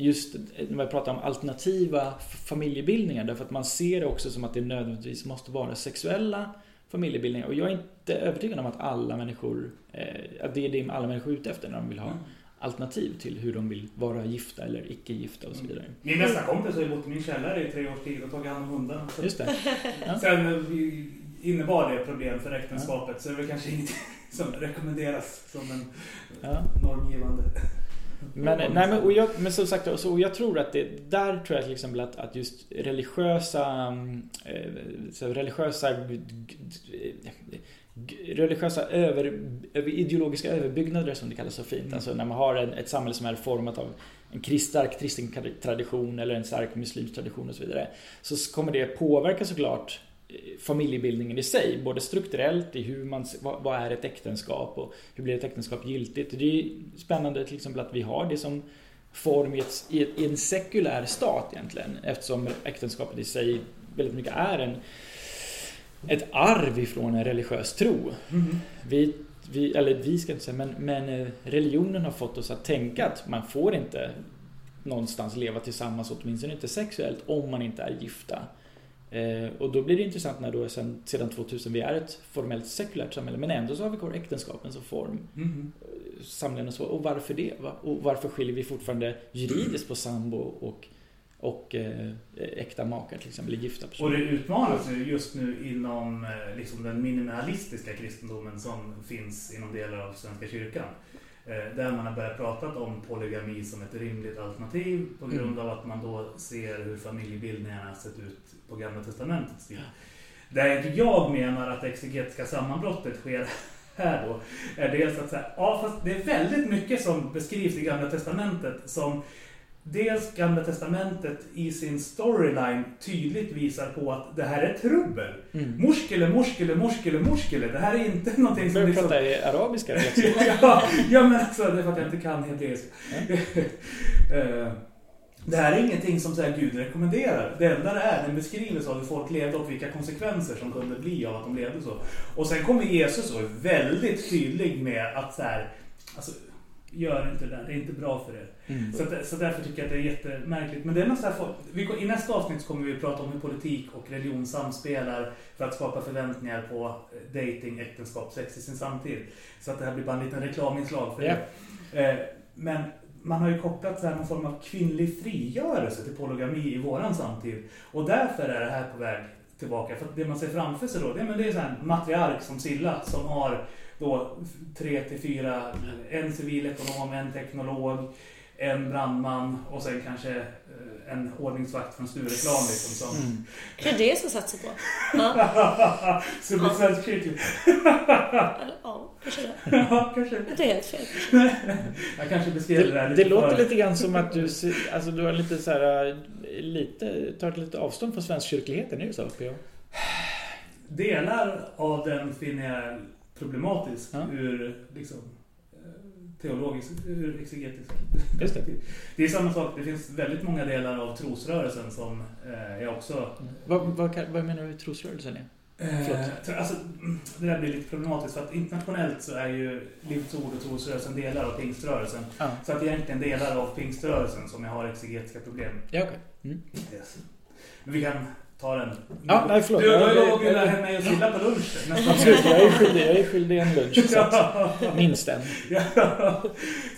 Just när vi pratar om alternativa familjebildningar därför att man ser det också som att det nödvändigtvis måste vara sexuella familjebildningar och jag är inte övertygad om att alla människor eh, att det är det alla människor är ute efter när de vill ha alternativ till hur de vill vara gifta eller icke gifta och så vidare. Min bästa kompis har ju bott i min källare i tre års tid och tagit hand om hundarna. Så Just det. Ja. Sen eh, innebar det problem för äktenskapet så det är väl kanske inget som rekommenderas som en Ja. normgivande. Men, nej, men, och jag, men som sagt, så, och jag tror att det, där tror jag till exempel att, att just religiösa, mm, eh, religiösa, g- religiösa över, ideologiska överbyggnader som det kallas så fint. Mm. Alltså när man har en, ett samhälle som är format av en krist, stark kristen tradition eller en stark muslimsk tradition och så vidare. Så kommer det påverka såklart eh, familjebildningen i sig, både strukturellt i hur man, vad, vad är ett äktenskap och hur blir ett äktenskap giltigt. Det är spännande till exempel att vi har det som form i, ett, i en sekulär stat egentligen eftersom äktenskapet i sig väldigt mycket är en, ett arv ifrån en religiös tro. Vi, vi, eller vi ska inte säga, men, men eh, religionen har fått oss att tänka att man får inte någonstans leva tillsammans, åtminstone inte sexuellt, om man inte är gifta. Eh, och då blir det intressant när då sen, sedan 2000 vi är ett formellt sekulärt samhälle, men ändå så har vi kvar äktenskapen som form, Mhm. samlevnad och så. Och varför det? Va? Och varför skiljer vi fortfarande juridiskt på sambo och, och eh, äkta makar till exempel, eller gifta Och personer? det utmanas ju just nu inom eh, liksom den minimalistiska kristendomen som finns inom delar av Svenska kyrkan. Eh, Där man har börjat prata om polygami som ett rimligt alternativ på grund av att man då ser hur familjebildningarna sett ut på Gamla Testamentets tid. Där jag menar att det exegetiska sammanbrottet sker här då är dels att säga, ja fast det är väldigt mycket som beskrivs i Gamla Testamentet som dels Gamla Testamentet i sin storyline tydligt visar på att det här är trubbel. Mm. Morskele, morskele, morskele, morskele. Det här är inte någonting som Börjar liksom... prata i arabiska. liksom. ja, ja, men alltså det är för att jag inte kan hebreiska. Eh, Det här är ingenting som så här, Gud rekommenderar. Det enda det är, den beskrivs av hur folk levde och vilka konsekvenser som kunde bli av att de levde så. Och sen kommer Jesus och är väldigt tydlig med att så här, alltså, gör inte det där, det är inte bra för er. Mm. Så, att, så därför tycker jag att det är jättemärkligt. Men det är något så här, vi, I nästa avsnitt kommer vi prata om hur politik och religion samspelar för att skapa förväntningar på eh, dating, äktenskap, sex i sin samtid. Så att det här blir bara en liten reklaminslag för Ja. det. Eh, Men man har ju kopplat så här någon form av kvinnlig frigörelse till polygami i våran samtid. Och därför är det här på väg tillbaka. För att det man ser framför sig då, det, men det är så här en matriark som Silla som har då tre till fyra, en civilekonom, en teknolog, en brandman och sen kanske eh, en ordningsvakt från Stureplan liksom som... Mm. Kanske det som satsar på. Ja, Så det blir svensk kyckling. eller, ja kanske det. Ja, kanske. Inte helt fel. Jag kanske beskrev det, där Det, lite det låter för- lite grann som att du, alltså, du har lite så här, äh, lite, tar lite avstånd från svenskkyrkligheten, är det så? PO? Delar av den finner jag problematisk Ja. ur liksom, eh, teologisk, ur exegetisk Just det. Det är samma sak, det finns väldigt många delar av trosrörelsen som eh, jag också... Vad, vad, kan- vad menar du trosrörelsen är? Eh, alltså, mm, det där blir lite problematiskt för att internationellt så är ju Livets Ord och trosrörelsen delar av pingströrelsen. Ja, Så att egentligen delar av pingströrelsen som jag har exegetiska problem. ja okej. Mm. Yes. Men vi kan ta den. Ja, nej, förlåt. Du, du har ju lovat att bjuda hem mig och Silla på lunch. Absolut, jag är skyldig, jag är skyldig en lunch. Så att, minst en. Ja.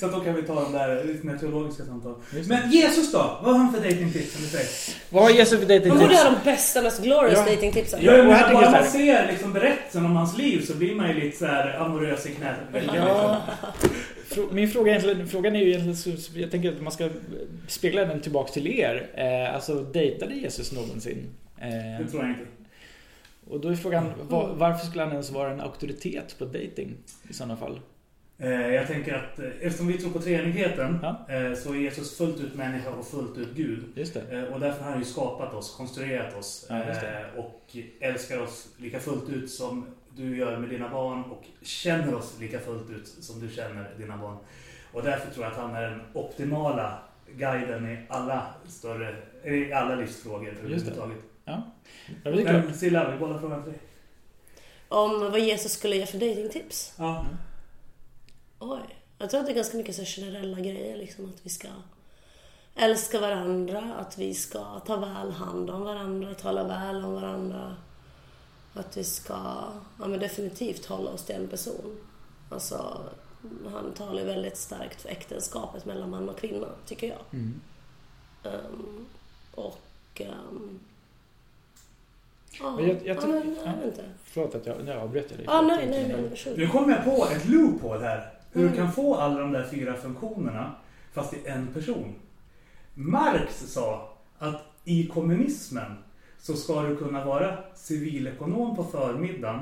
Så att då kan vi ta de där lite mer teologiska samtal. Men Jesus då? Vad har han för datingtips som du säger? Vad har Jesus för Man borde ha datingtips? de bästa, mest glorious Ja. datingtipsen. Ja, men bara man här- ser liksom berättelsen om hans liv så blir man ju lite så här amorös i knät. Ja. Min fråga är egentligen, frågan är ju egentligen, jag tänker att man ska spegla den tillbaks till er. Eh, alltså, dejtade Jesus någonsin? Eh, Det tror jag inte. och då är frågan, va- varför skulle han ens vara en auktoritet på dating i sådana fall? Eh, Jag tänker att eh, eftersom vi tror på treenigheten Ja. så är Jesus fullt ut människa och fullt ut Gud. Just det. Och därför har han ju skapat oss, konstruerat oss Ja, och älskar oss lika fullt ut som du gör med dina barn och känner oss lika fullt ut som du känner dina barn. Och därför tror jag att han är den optimala guiden i alla större, i alla livsfrågor överhuvudtaget. Ja, det klart. Men Silla, vi bollar frågan till dig. Om vad Jesus skulle ge för datingtips? Ja. Oj. Jag tror att det är ganska mycket så generella grejer. Liksom, att vi ska älska varandra, att vi ska ta väl hand om varandra, tala väl om varandra. Att vi ska ja, men definitivt hålla oss till en person. Alltså, han talar ju väldigt starkt för äktenskapet mellan man och kvinna, tycker jag. Mm. Ehm, och... Um, ja, Men jag- jag ja, tror- men, jag ja. vet inte. Förlåt att jag, jag avbröt dig. Ja, nej, nej, nej, varsågod. Nu kom jag på ett loophole här. Hur Mm. du kan få alla de där fyra funktionerna fast i en person. Marx sa att i kommunismen så ska du kunna vara civilekonom på förmiddagen,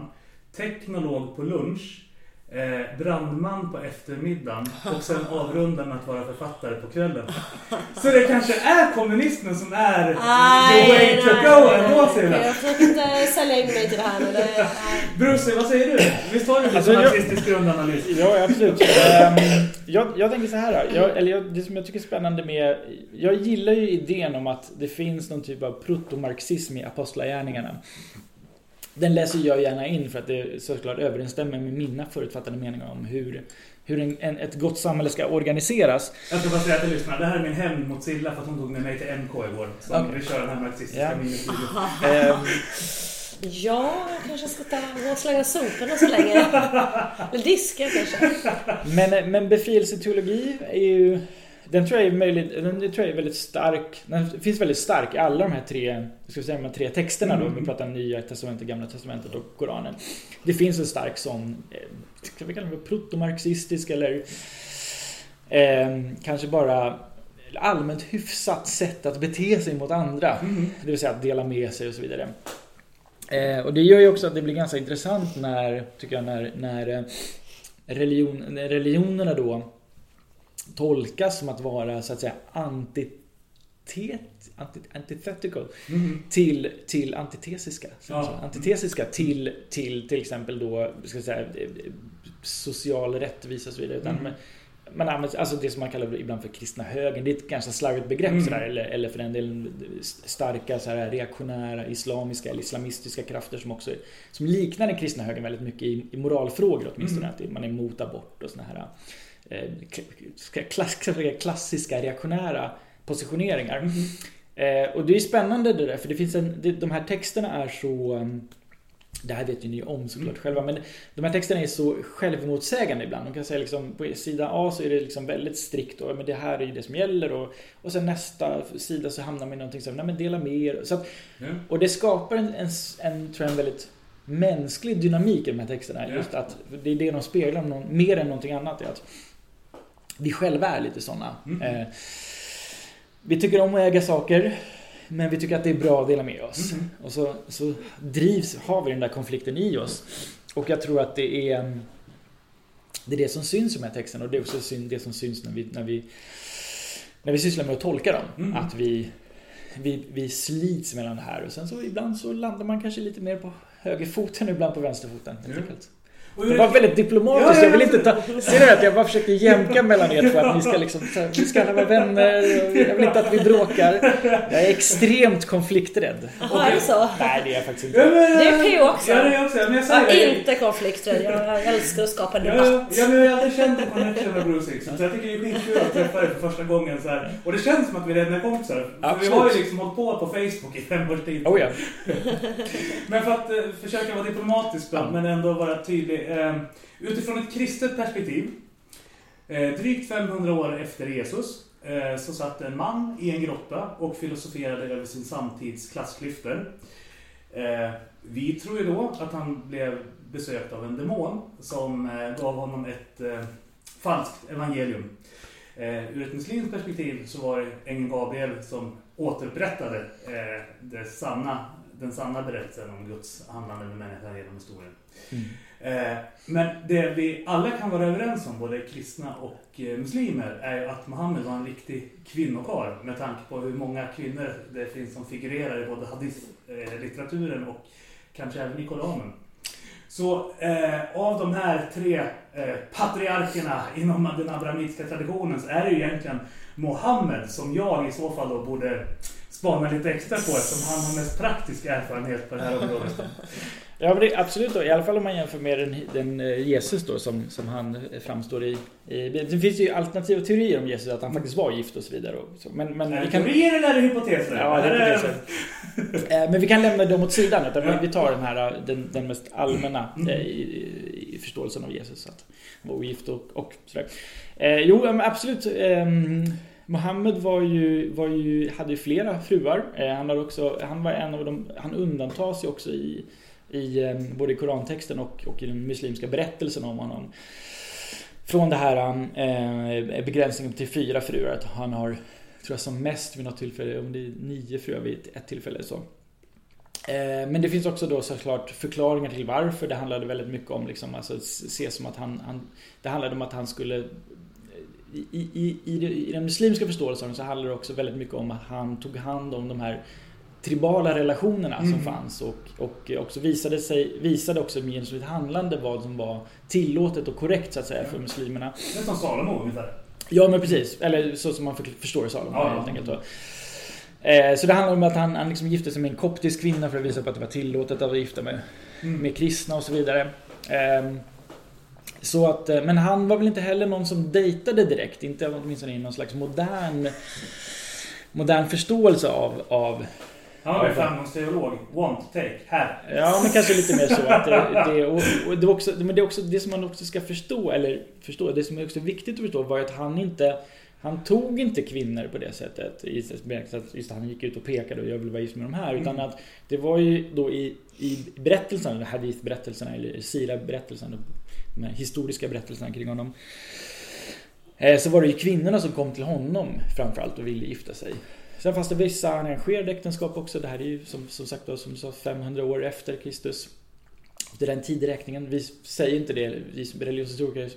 teknolog på lunch, eh, brandman på eftermiddagen och sen avrunda med att vara författare på kvällen. Så det kanske är kommunismen som är the way to go ändå Silla. Jag försöker inte sälja in mig till det här. Det. Bruce, vad säger du? Visst har du lite Alltså, jag- marxistisk grundanalys? Ja, absolut. Ehm, jag, jag tänker så här. Jag, eller jag, det som jag tycker är spännande med... Jag gillar ju idén om att det finns någon typ av protomarxism i apostlagärningarna. Den läser jag gärna in för att det såklart överensstämmer med mina förutfattade meningar om hur, hur en, en, ett gott samhälle ska organiseras. Jag ska bara säga till lyssnarna, det här är min hämnd mot Silla för att hon tog med mig till MK igår. Så Okej. vi kör den här marxistiska Ja. ministudion. Ehm, Ja, jag kanske ska ta och slänga soporna så länge. Eller diska kanske. Men, men befrielseteologi är ju... Den tror jag är, möjligt, den tror jag är väldigt stark. Den finns väldigt stark i alla de här tre, ska säga, de här tre texterna då. Mm. Vi pratar Nya Testamentet, Gamla Testamentet och Koranen. Det finns en stark sån, eh, ska vi kalla det protomarxistisk eller eh, kanske bara allmänt hyfsat sätt att bete sig mot andra. Mm. Det vill säga att dela med sig och så vidare. Eh, och det gör ju också att det blir ganska intressant när, tycker jag, när, när eh, religion, när religionerna då tolkas som att vara så att säga anti, antitet, anti, antithetical Mhm. till, till antitesiska. Ja. Antitesiska till, till till exempel då, ska säga, social rättvisa och så vidare. Utan Mm. man använder, alltså det som man kallar ibland för kristna högern. Det är ett ganska slarvigt begrepp Mm. sådär. Eller, eller för den delen starka så här, reaktionära, islamiska eller islamistiska krafter som också som liknar den kristna högern väldigt mycket i, i moralfrågor åtminstone. Mm. Att man är emot abort och såna här klass, klassiska reaktionära positioneringar. Mm. Eh, och det är spännande det där, för det finns en, det, de här texterna är så um, det här vet ju ni om såklart Mm. själva, men de här texterna är så självmotsägande ibland. De kan säga liksom, på sida A så är det liksom väldigt strikt och men det här är ju det som gäller och, och sen nästa sida så hamnar man i någonting som, nej men dela med er. Så att, Ja. och det skapar en, en, en, tror jag, en väldigt mänsklig dynamik i de här texterna. Ja. Just att det är det de speglar någon, mer än någonting annat. Är att vi själva är lite sådana. Mm. Eh, vi tycker om att äga saker. Men vi tycker att det är bra att dela med oss. Mhm. Och så, så drivs, har vi den där konflikten i oss. Och jag tror att det är Det är det som syns i de här texterna och det är också det som syns när vi, när vi När vi sysslar med att tolka dem. Mhm. Att vi, vi Vi slits mellan det här och sen så ibland så landar man kanske lite mer på högerfoten och ibland på vänsterfoten. helt Ja. enkelt. Det var väldigt diplomatiskt, Ja, ja, jag vill inte ta... Ser du att jag bara försökte jämka mellan er för att ni ska liksom... Vi ska vara vänner, jag vill inte att vi bråkar. Jag är extremt konflikträdd. Jaha, är det så? Nej, det är jag faktiskt Ja, inte. men, Det är P också. Ja, det är också. Men jag Jag säger inte konflikträdd. Jag älskar att skapa Ja, debatt. ja, men jag har aldrig känt en connection med Bruce Dixon. Så jag tycker det är skitkul att träffa dig för första gången. Så här. Och det känns som att vi redan är kompisar. Vi har ju liksom hållit på på Facebook i fem års tid. Oh ja. Men för att eh, försöka vara diplomatisk då, Ja. men ändå vara tydlig. Eh, utifrån ett kristet perspektiv. Eh, drygt 500 år efter Jesus eh, så satt en man i en grotta och filosoferade över sin samtids klassklyftor. Eh, vi tror ju då att han blev besökt av en demon som eh, gav honom ett eh, falskt evangelium. Ur ett muslimskt perspektiv så var det ängeln Gabriel som återupprättade det sanna, den sanna berättelsen om Guds handlande med människan genom historien. Mm. Eh, men det vi alla kan vara överens om, både kristna och eh, muslimer, är ju att Muhammed var en riktig kvinnokarl med tanke på hur många kvinnor det finns som figurerar i både hadith-litteraturen eh, och kanske även i Koranen. Så eh, av de här tre eh, patriarkerna inom den abrahamitiska traditionen så är det ju egentligen Mohammed som jag i så fall då borde spana lite extra på eftersom han har mest praktisk erfarenhet på det här området. Ja, men det, absolut då. I alla fall om man jämför med den, den eh, Jesus då som, som han framstår i, i... Det finns ju alternativa teorier om Jesus, att han faktiskt var gift och så vidare. Och så. Men, men Är vi kan... teorier eller är det hypoteser? Ja, det är hypoteser. Eh, Men vi kan lämna dem åt sidan. Utan vi- vi tar den här den, den mest allmänna Mm. eh, i, i, förståelsen av Jesus. Att han var ogift och, och sådär. Eh, jo, absolut. Eh, Mohammed var ju, var ju, hade ju flera fruar. Eh, han, hade också, han var en av de, han undantas ju också i, i eh, både i korantexten och, och i den muslimska berättelsen om honom. Från det här eh, eh, begränsningen till fyra fruar. Att han har, tror jag som mest vid något tillfälle, om det är nio fruar vid ett tillfälle. Så. Men det finns också då såklart förklaringar till varför. Det handlade väldigt mycket om liksom, alltså, se som att han, han Det handlade om att han skulle i, i, i, den muslimska förståelsen så handlar det också väldigt mycket om att han tog hand om de här tribala relationerna som Mm. fanns och, och också visade, sig, visade också genom sitt handlande vad som var tillåtet och korrekt så att säga för muslimerna. Som Salomo ungefär. Ja men precis, eller så som man för- förstår Salomo Ja. helt enkelt. Då. Eh, Så det handlar om att han, han liksom gifte sig med en koptisk kvinna för att visa på att det var tillåtet att gifta med, Mm. med kristna och så vidare. Ehm, Så att, eh, men han var väl inte heller någon som dejtade direkt, inte åtminstone i någon slags modern Modern förståelse av, av Han var ju framgångsteolog. Want, take, här. Ja, men kanske lite mer så. Att det, det, och, och det, också, men det är också det som man också ska förstå, eller förstå, det som är också viktigt att förstå var att han inte han tog inte kvinnor på det sättet. bemärkelsen att Just han gick ut och pekade och jag vill vara gift med de här. Utan Mm. att det var ju då i, i berättelserna, eller hadith-berättelserna eller sira-berättelserna, de här historiska berättelserna kring honom. eh, Så var det ju kvinnorna som kom till honom framförallt och ville gifta sig. Sen fanns det vissa arrangerade äktenskap också. Det här är ju som, som sagt då, som sa 500 år efter Kristus. Det är den tideräkningen. Vi säger inte det, vi som religionshistoriker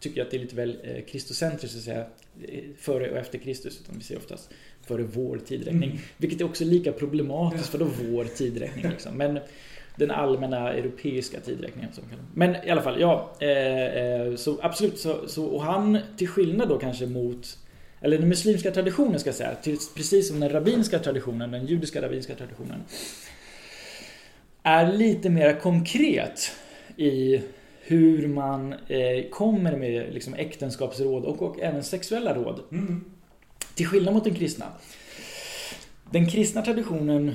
tycker att det är lite väl eh, kristocentriskt att säga eh, före och efter Kristus. Utan vi säger oftast före vår tidräkning. Vilket är också lika problematiskt för då vår tidräkning. Liksom. Men den allmänna europeiska tidräkningen. Som. Men i alla fall, ja. Eh, eh, så absolut, så, så, och han till skillnad då kanske mot eller den muslimska traditionen ska jag säga, till, precis som den rabbinska traditionen, den judiska rabbinska traditionen är lite mer konkret i hur man eh, kommer med liksom, äktenskapsråd och, och även sexuella råd. Mm. Till skillnad mot den kristna. Den kristna traditionen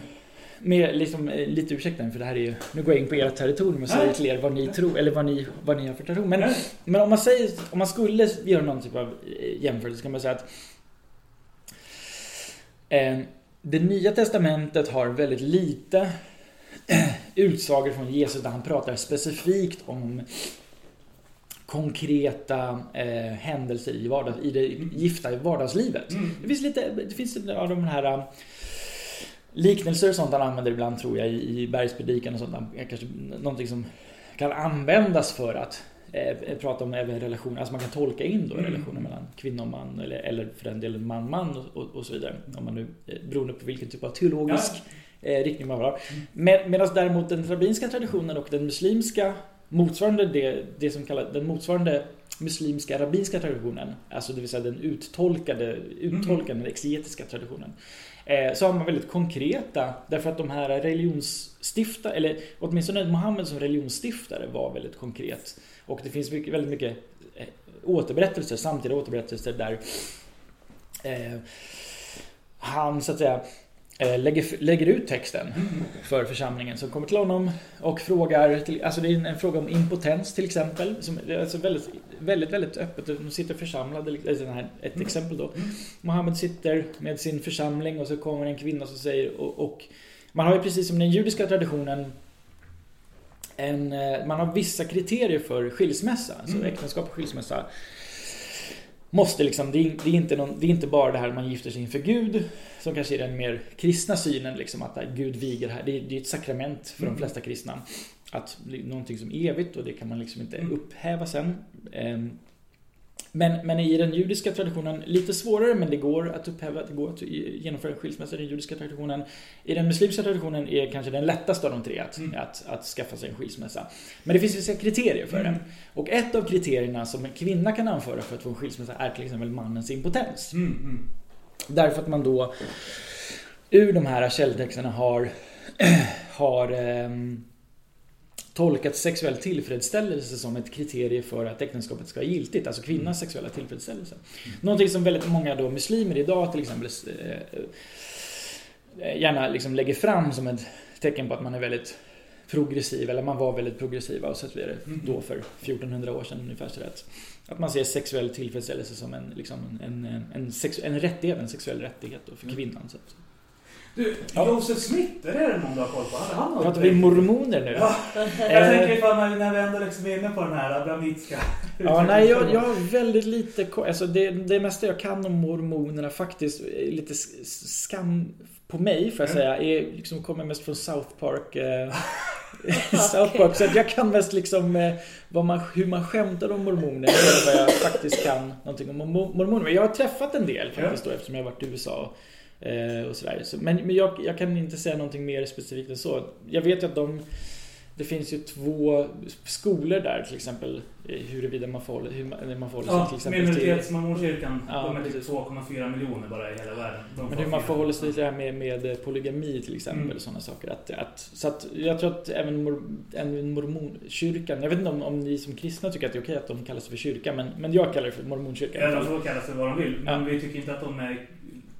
med liksom, eh, lite ursäkta för det här är ju, nu går jag in på ert territorium och säger till er vad ni tror, eller vad ni, vad ni har för tradition. Men, men om man säger, om man skulle göra någon typ av eh, jämförelse kan man säga att eh, det nya testamentet har väldigt lite utsagor från Jesus där han pratar specifikt om konkreta eh, händelser i, vardag, i det gifta vardagslivet. Mm. Det finns lite, det finns lite av de här eh, liknelser och sånt han använder ibland tror jag i, i bergspredikan och sånt. Kanske någonting som kan användas för att eh, prata om även relationer, alltså man kan tolka in då Mm. relationer mellan kvinna och man eller, eller för den delen man-man och, och, och så vidare. Om man nu, eh, beroende på vilken typ av teologisk eh, riktning man har. Med, Medan däremot den rabbinska traditionen och den muslimska motsvarande det, det som kallas den motsvarande muslimska rabbinska traditionen, alltså det vill säga den uttolkade, uttolkande den exegetiska traditionen. Eh, så har man väldigt konkreta, därför att de här religionsstiftare, eller åtminstone Mohammed som religionsstiftare var väldigt konkret. Och det finns mycket, väldigt mycket eh, återberättelser, samtida återberättelser där eh, han så att säga lägger, lägger ut texten för församlingen som kommer till honom och frågar, till, alltså det är en, fråga om impotens till exempel. Som, alltså väldigt, väldigt, väldigt öppet. De sitter församlade, ett exempel då. Mohammed sitter med sin församling och så kommer en kvinna som säger och, och man har ju precis som den judiska traditionen en, eh, man har vissa kriterier för skilsmässa, alltså äktenskap och skilsmässa. Måste liksom, det är, det, är inte någon, det är inte bara det här man gifter sig inför Gud som kanske är den mer kristna synen, liksom, att Gud viger här. Det är, det är ett sakrament för de flesta kristna. Att någonting som är evigt och det kan man liksom inte upphäva sen. Ehm, Men, men i den judiska traditionen, lite svårare men det går att upphäva, det går att genomföra en skilsmässa i den judiska traditionen. I den muslimska traditionen är kanske den lättaste av de tre att, att, att skaffa sig en skilsmässa. Men det finns vissa kriterier för det. Och ett av kriterierna som en kvinna kan anföra för att få en skilsmässa är till exempel mannens impotens. Mm, mm. Därför att man då ur de här källtexterna har, har ehm, tolkat sexuell tillfredsställelse som ett kriterie för att äktenskapet ska vara giltigt, alltså kvinnans sexuella tillfredsställelse. Någonting som väldigt många då muslimer idag till exempel eh, gärna liksom lägger fram som ett tecken på att man är väldigt progressiv, eller man var väldigt progressiva och så vidare då för 1400 år sedan ungefär så att, att man ser sexuell tillfredsställelse som en, liksom en, en, en, en rättighet, en sexuell rättighet för kvinnan. Så. Du, Ja. Josef Smith, är det någon du har koll på? Han något? Pratar vi mormoner nu? Ja, jag Eh, tänker ifall när, när vi ändå liksom är inne på den här abrahamitiska Ja, nej, jag, jag har väldigt lite alltså det, det mesta jag kan om mormonerna faktiskt, lite skam på mig får jag säga, är, liksom, kommer mest från South Park. Eh, South Park, så att jag kan mest liksom eh, vad man, hur man skämtar om mormoner, är vad jag faktiskt kan någonting om mo- mormoner. Men jag har träffat en del faktiskt då eftersom jag har varit i USA och sådär. Så, men men jag, jag kan inte säga någonting mer specifikt än så. Jag vet ju att de det finns ju två skolor där till exempel eh, huruvida man får hålla, hur man, man får hålla sig Ja, till exempel till minoritetsmormonkyrkan. Ja, de är typ precis. 2,4 miljoner bara i hela världen. De Men hur man förhåller sig till det här med, med polygami till exempel Mm. och sådana saker. Att, att, så att jag tror att även, mor, även mormonkyrkan, jag vet inte om, om ni som kristna tycker att det är okej att de kallas för kyrka, men, men jag kallar det för mormonkyrkan. Ja, de får kalla sig vad de vill. Men Ja. vi tycker inte att de är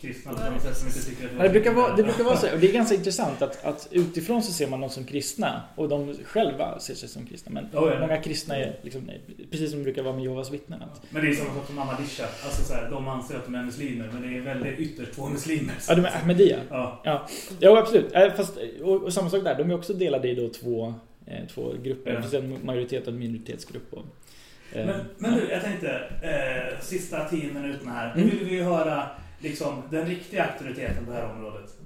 kristna på samma sätt som inte tycker att det, brukar vara, det brukar vara så, och det är ganska intressant att, att utifrån så ser man dem som kristna och de själva ser sig som kristna. Men Ja, ja. många kristna är liksom, precis som det brukar vara med Jehovas vittnen. Att, Men det är samma sak som Ahmadisha. Alltså så här, de anser att de är muslimer, men det är väldigt ytterst två muslimer. ja, de är Ahmadiyya. Ja. Ja, ja absolut. Eh, Fast, och, och samma sak där, de är också delade i då två, eh, två grupper. Ja. Det finns en majoritet och en minoritetsgrupp. Och, eh, Men, men du, jag tänkte, eh, sista tio minuterna här. Nu Mm. vill vi ju höra liksom, den riktiga auktoriteten på det här området.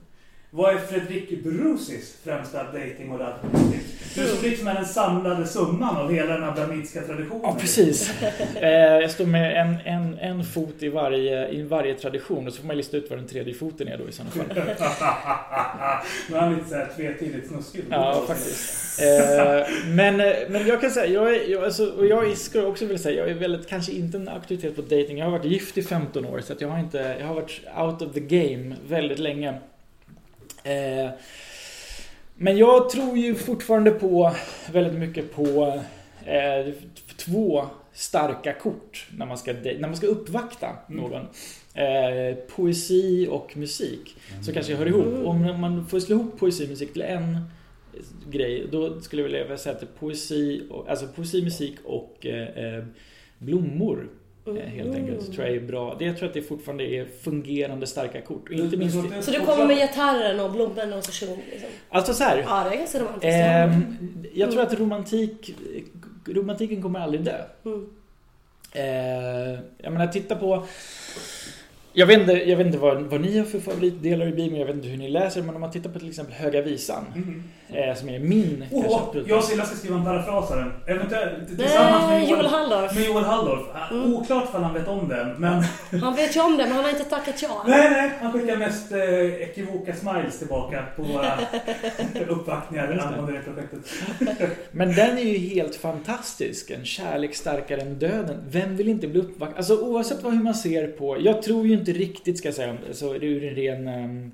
Vad är Fredrik Brusis främsta dating och laddningstips? Du som liksom är den samlade summan av hela den abrahamitiska traditionen. Ja, precis. Eh, jag står med en, en, en fot i varje, i varje tradition och så får man lista ut vad den tredje foten är då i sådana fall. Nu är han lite såhär tvetydigt snuskig. Ja, faktiskt. Eh, men, eh, men jag kan säga, jag, är, jag, alltså, och jag skulle också vilja säga, jag är väldigt, kanske inte en auktoritet på dating. Jag har varit gift i 15 år så att jag har inte, jag har varit out of the game väldigt länge. Eh, men jag tror ju fortfarande på, väldigt mycket på eh, två starka kort när man ska, när man ska uppvakta någon. Eh, poesi och musik. Så kanske hör ihop. Om man får slå ihop poesi och musik till en grej, då skulle jag vilja säga att poesi, alltså poesi, musik och eh, blommor eh, helt enkelt. Tror jag är bra. Det jag tror att det fortfarande är fungerande starka kort. Och inte minst... Så du kommer med gitarren och blommorna och så sjunger liksom? Alltså så här. Ja, det är ganska romantiskt. Ehm, jag tror att romantik, romantiken kommer aldrig dö. Mm. Eh, jag menar, titta på... Jag vet inte, jag vet inte vad, vad ni har för favoritdelar i Bibeln, jag vet inte hur ni läser, men om man tittar på till exempel Höga Visan, eh, som är min Åh, kanske, jag och Silla ska skriva en parafras av den. Eventuellt tillsammans med Nej, Joel Halldorf. Med Joel Halldorf. Mm. Oklart ifall han vet om den, men... Han vet ju om det, men han har inte tackat ja. Nej, nej, han skickar mest eh, ekivoka smiles tillbaka på våra uppvaktningar angående det projektet. Men den är ju helt fantastisk. En kärlek starkare än döden. Vem vill inte bli uppvaktad? Alltså oavsett vad hur man ser på... Jag tror ju inte riktigt, ska jag säga, alltså, ur en ren... Um,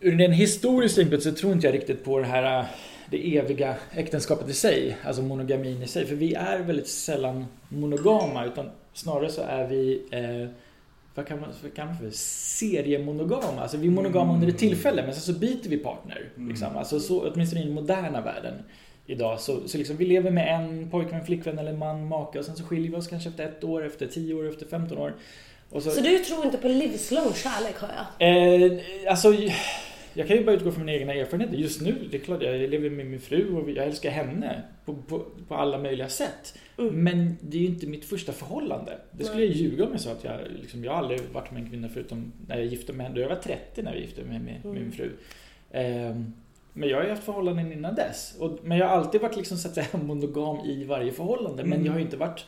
ur en historisk synpunkt så tror inte jag riktigt på det här äh, det eviga äktenskapet i sig, alltså monogamin i sig. För vi är väldigt sällan monogama, utan snarare så är vi eh, vad kan man, vad kan man för seriemonogama? Alltså vi är monogama under ett tillfälle, men sen så byter vi partner. Liksom. Alltså så, åtminstone i den moderna världen idag. Så, så liksom vi lever med en pojkvän, flickvän eller man, maka och sen så skiljer vi oss kanske efter ett år, efter tio år, efter 15 år. Och Så du tror inte på livslång kärlek, hör jag? Eh, alltså, jag kan ju bara utgå från mina egna erfarenheter. Just nu, det är klart, jag lever med min fru och jag älskar henne på, på, på alla möjliga sätt. Men det är ju inte mitt första förhållande. Det skulle jag ljuga om jag sa att jag, liksom, jag har aldrig varit med en kvinna förutom när jag gifte mig med henne. Jag var 30 när jag gifte mig med, med min fru. Ehm, men jag har ju haft förhållanden innan dess. Och, men jag har alltid varit liksom, så att säga, monogam i varje förhållande. Men jag har ju inte varit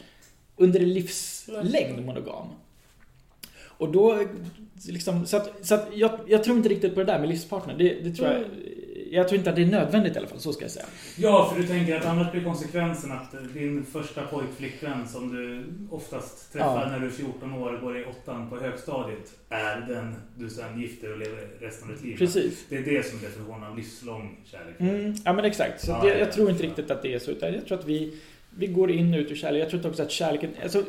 under en livslängd monogam. Och då, liksom, så att, så att jag, jag tror inte riktigt på det där med livspartner. Det, det tror jag, jag tror inte att det är nödvändigt i alla fall, så ska jag säga. Ja, för du tänker att annars blir konsekvensen att din första pojkflickvän som du oftast träffar Ja. när du är 14 år och går i åttan på högstadiet är den du sen gifter och lever resten av ditt liv. Precis. Det är det som är definitionen av livslång kärlek. Mm, ja men exakt. Så Ja, det, ja, jag tror inte riktigt att det är så. Utan jag tror att vi, vi går in och ut ur kärlek. Jag tror också att kärleken... Alltså,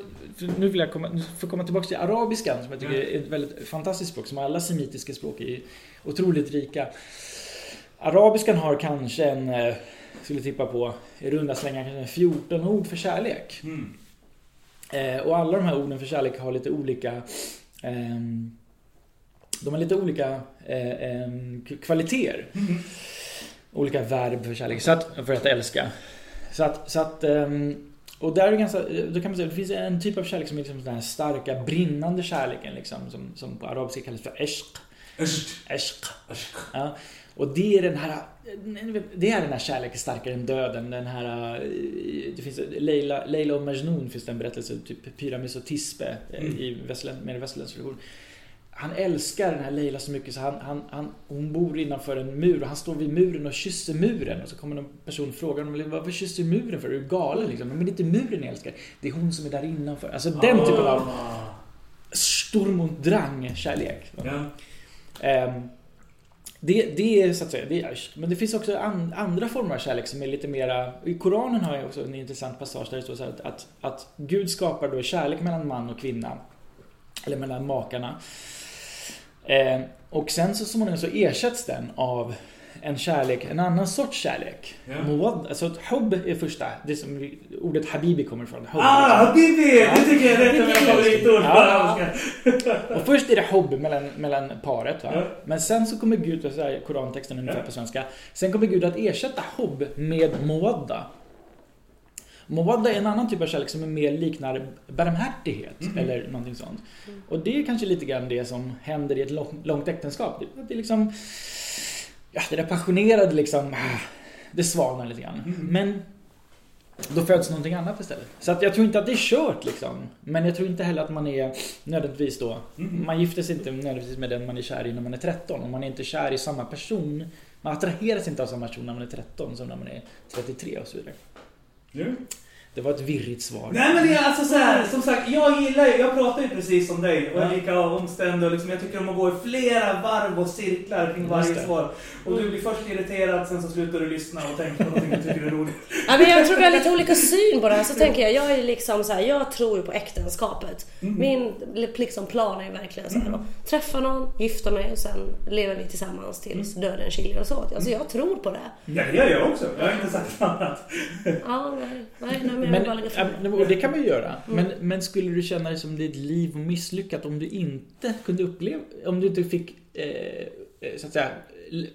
nu vill jag komma, nu får jag komma tillbaka till arabiskan som jag tycker är ett väldigt fantastiskt språk. Som alla semitiska språk är otroligt rika. Arabiskan har kanske en, eh, skulle tippa på, i runda slängar kanske en 14 ord för kärlek. Mm. Eh, och alla de här orden för kärlek har lite olika ehm, De har lite olika eh, ehm, kvaliteter. Olika verb för kärlek, så att, för att älska. Så att, så att ehm, och där är det ganska, då kan man säga, det finns en typ av kärlek som är liksom den här starka, brinnande kärleken liksom, som, som på arabiska kallas för eshq. Eshq. Ja. Och det är den här Det är den här kärleken starkare än döden. Den här Det finns Leila, Leila och Majnun finns det en berättelse Typ Pyramis och Tispe eh, Mm. i mer västerländsk religion. Han älskar den här Leila så mycket så han, han, han, hon bor innanför en mur och han står vid muren och kysser muren och så kommer någon person och frågar honom varför kysser du muren för? Är du galen liksom? Men det är inte muren jag älskar. Det är hon som är där innanför. Alltså den typen av Ah. Sturm und Drang kärlek. Ja. Ehm, det, det är så att säga, det är, men det finns också an, andra former av kärlek som är lite mera... I Koranen har jag också en intressant passage där det står så att, att, att Gud skapar då kärlek mellan man och kvinna. Eller mellan makarna. Eh, och sen så småningom så ersätts den av en kärlek, en annan sorts kärlek. Ja. Muwad, alltså hubb är första, det som ordet habibi kommer ifrån. Hubb, Ah, Habibi! Det tycker jag är ett av mina favoritord på Ja. arabiska. Och först är det hubb mellan, mellan paret. Ja. Men sen så kommer Gud, så här, Korantexten ungefär Ja. på svenska. Sen kommer Gud att ersätta hubb med muwadda. Mawadda är en annan typ av kärlek som är mer liknar barmhärtighet eller någonting sånt. Och det är kanske lite grann det som händer i ett lång, långt äktenskap. Det, det är liksom... Ja, det där passionerade liksom... Det svalnar lite grann. Men då föds någonting annat istället. Så att jag tror inte att det är kört liksom. Men jag tror inte heller att man är nödvändigtvis då... Man gifter sig inte nödvändigtvis med den man är kär i när man är 13. Och man är inte kär i samma person. Man attraheras inte av samma person när man är 13 som när man är 33 och så vidare. Du? Det var ett virrigt svar. Nej men det är alltså så här, som sagt, jag gillar ju, jag pratar ju precis som dig och är lika omständig och liksom, jag tycker om att gå i flera varv och cirklar kring varje svar. Och du blir först irriterad, sen så slutar du lyssna och tänker på någonting du tycker är roligt. Ja, men jag tror vi har lite olika syn på det här. Så tänker jag, jag är liksom så här, jag tror ju på äktenskapet. Min liksom plan är verkligen så här, att träffa någon, gifta mig och sen lever vi tillsammans tills döden skiljer oss åt. Alltså jag tror på det. Ja det gör jag också, jag har inte sagt annat. Ja, nej, nej, nej men jag Men, vill bara lägga det. och det kan man ju göra. Men, men skulle du känna dig som ditt liv misslyckat om du inte kunde uppleva, om du inte fick eh, eh, så att säga le-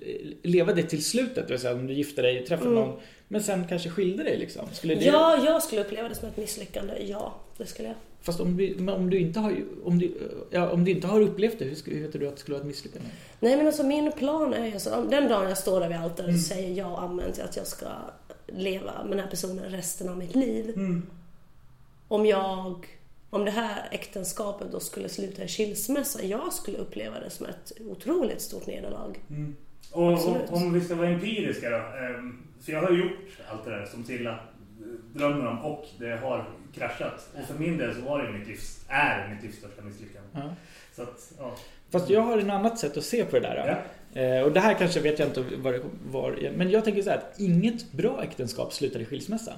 leva det till slutet? Det vill säga om du gifte dig, träffade någon, men sen kanske skilde dig liksom. Skulle det, Ja, jag skulle uppleva det som ett misslyckande. Ja, det skulle jag. Fast om du, om du inte har, om du, ja, om du inte har upplevt det, hur, vet du att det skulle vara ett misslyckande? Nej men alltså min plan är ju så, den dagen jag står där vid altaret och säger ja amen till att jag ska leva med den här personen resten av mitt liv. Om jag, om det här äktenskapet då skulle sluta i skilsmässa, jag skulle uppleva det som ett otroligt stort nederlag. Och, Absolut. och om vi ska vara empiriska då. ehm, För jag har gjort allt det där som Silla eh, drömmer om och det har kraschat. Och för min del så var det mitt livs, är mitt livs största misslyckande. Ja. Så att, ja. Fast jag har en annat sätt att se på det där. Ja. Eh, och det här kanske vet jag inte vad det var. Men jag tänker så här att inget bra äktenskap slutar i skilsmässa.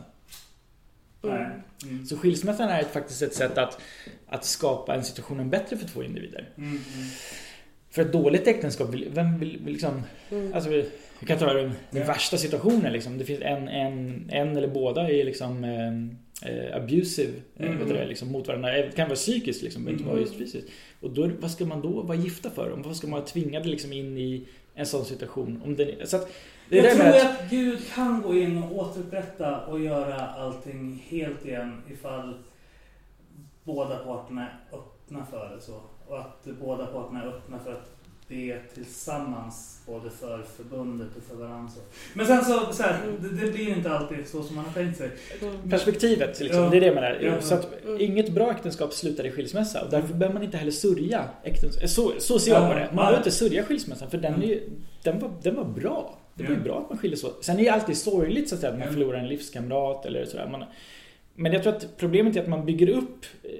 Nej. Mm. Så skilsmässan är ett, faktiskt ett sätt att, att skapa en situationen bättre för två individer. Mm, mm. För ett dåligt äktenskap, vem vill, vill liksom... Alltså, vi vi kan ta den, den värsta situationen liksom. Det finns en, en, en eller båda är liksom eh, eh, abusive, eh, Mm. du det, liksom, mot varandra. Det kan vara psykiskt liksom, inte Mm. vara just fysiskt. Och då, vad ska man då vara gifta för? Vad ska man vara tvingad liksom in i en sån situation? Om den, så att, det är Jag tror att, att Gud kan gå in och återupprätta och göra allting helt igen ifall båda parterna är öppna för det så. Och att båda parterna är öppna för att be tillsammans både för förbundet och för varandra. Men sen så, så här, det, det blir inte alltid så som man har tänkt sig. perspektivet, liksom, Ja. det är det jag menar. Ja. Så att inget bra äktenskap slutar i skilsmässa. Och därför behöver man inte heller sörja äktenskap. Så, så ser jag på det. Man behöver inte sörja skilsmässan för den, är ju, den, var, den var bra. Det var ju bra att man skildes åt. Sen är det alltid sorgligt så att, säga, att man förlorar en livskamrat eller sådär. Man, men jag tror att problemet är att man bygger upp eh,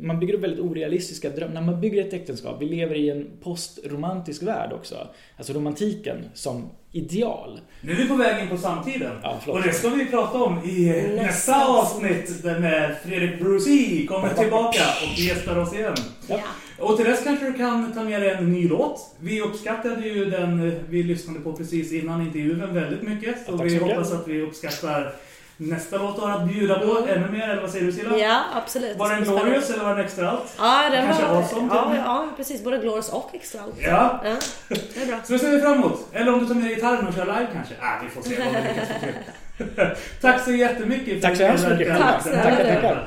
man bygger upp väldigt orealistiska drömmar. När man bygger ett äktenskap, vi lever i en postromantisk värld också. Alltså romantiken som ideal. Nu är vi på väg in på samtiden. Ja, och det ska vi prata om i nästa, Nästa avsnitt där när Fredrik Brucey kommer tillbaka och gästar oss igen. Ja. Och till dess kanske du kan ta med dig en ny låt. Vi uppskattade ju den vi lyssnade på precis innan intervjun väldigt mycket. Så Ja, vi hoppas att vi uppskattar nästa låt du har att bjuda på ännu mer. Eller vad säger du Silla? Ja, absolut. Var den Det glorious spännande. eller var den extra allt? Ja, den Kanske var... awesome ja, ja, precis. Både glorious och extra. Ja. Ja, det är bra. Så det ser vi fram emot. Eller om du tar med gitarren och kör live kanske? Ah, vi får se vad vi lyckas. Tack så jättemycket för Tack så hemskt mycket. Tack snälla.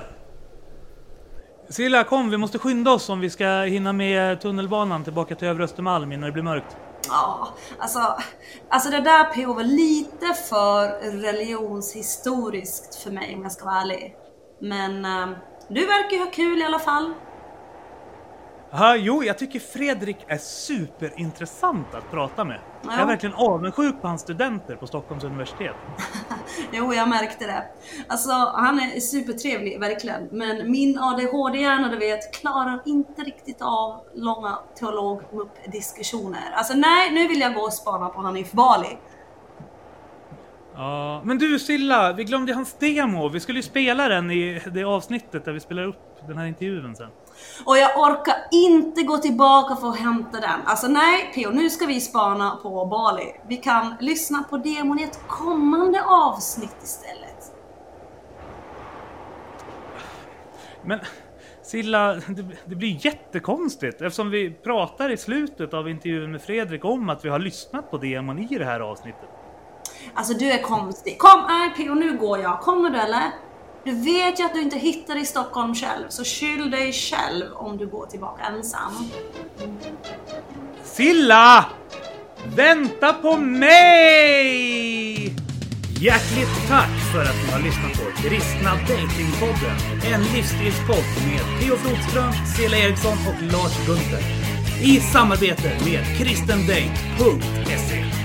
Silla, kom vi måste skynda oss om vi ska hinna med tunnelbanan tillbaka till Övre Östermalm innan det blir mörkt. Ja, alltså, alltså det där PO var lite för religionshistoriskt för mig om jag ska vara ärlig. Men eh, du verkar ju ha kul i alla fall. Ja, jo, jag tycker Fredrik är superintressant att prata med. Jag är Ja. verkligen avundsjuk på hans studenter på Stockholms universitet. Jo, jag märkte det. Alltså, han är supertrevlig, verkligen. Men min ADHD-hjärna, du vet, klarar inte riktigt av långa teolog-diskussioner. Alltså nej, nu vill jag gå och spana på Hanif Bali. Ja, men du Silla, vi glömde hans demo. Vi skulle ju spela den i det avsnittet där vi spelar upp den här intervjun sen. Och jag orkar inte gå tillbaka för att hämta den. Alltså nej, P.O. nu ska vi spana på Bali. Vi kan lyssna på demon i ett kommande avsnitt istället. Men Silla, det, det blir jättekonstigt eftersom vi pratar i slutet av intervjun med Fredrik om att vi har lyssnat på demon i det här avsnittet. Alltså du är konstig. Kom, nej P.O. nu går jag. Kommer du eller? Du vet ju att du inte hittar i Stockholm själv, så skyll dig själv om du går tillbaka ensam. Silla! Vänta på mig! Hjärtligt tack för att ni har lyssnat på Kristna Datingpodden. En livsstilspodd med Theo Flodström, Silla Eriksson och Lars Gunther. I samarbete med kristendate.se.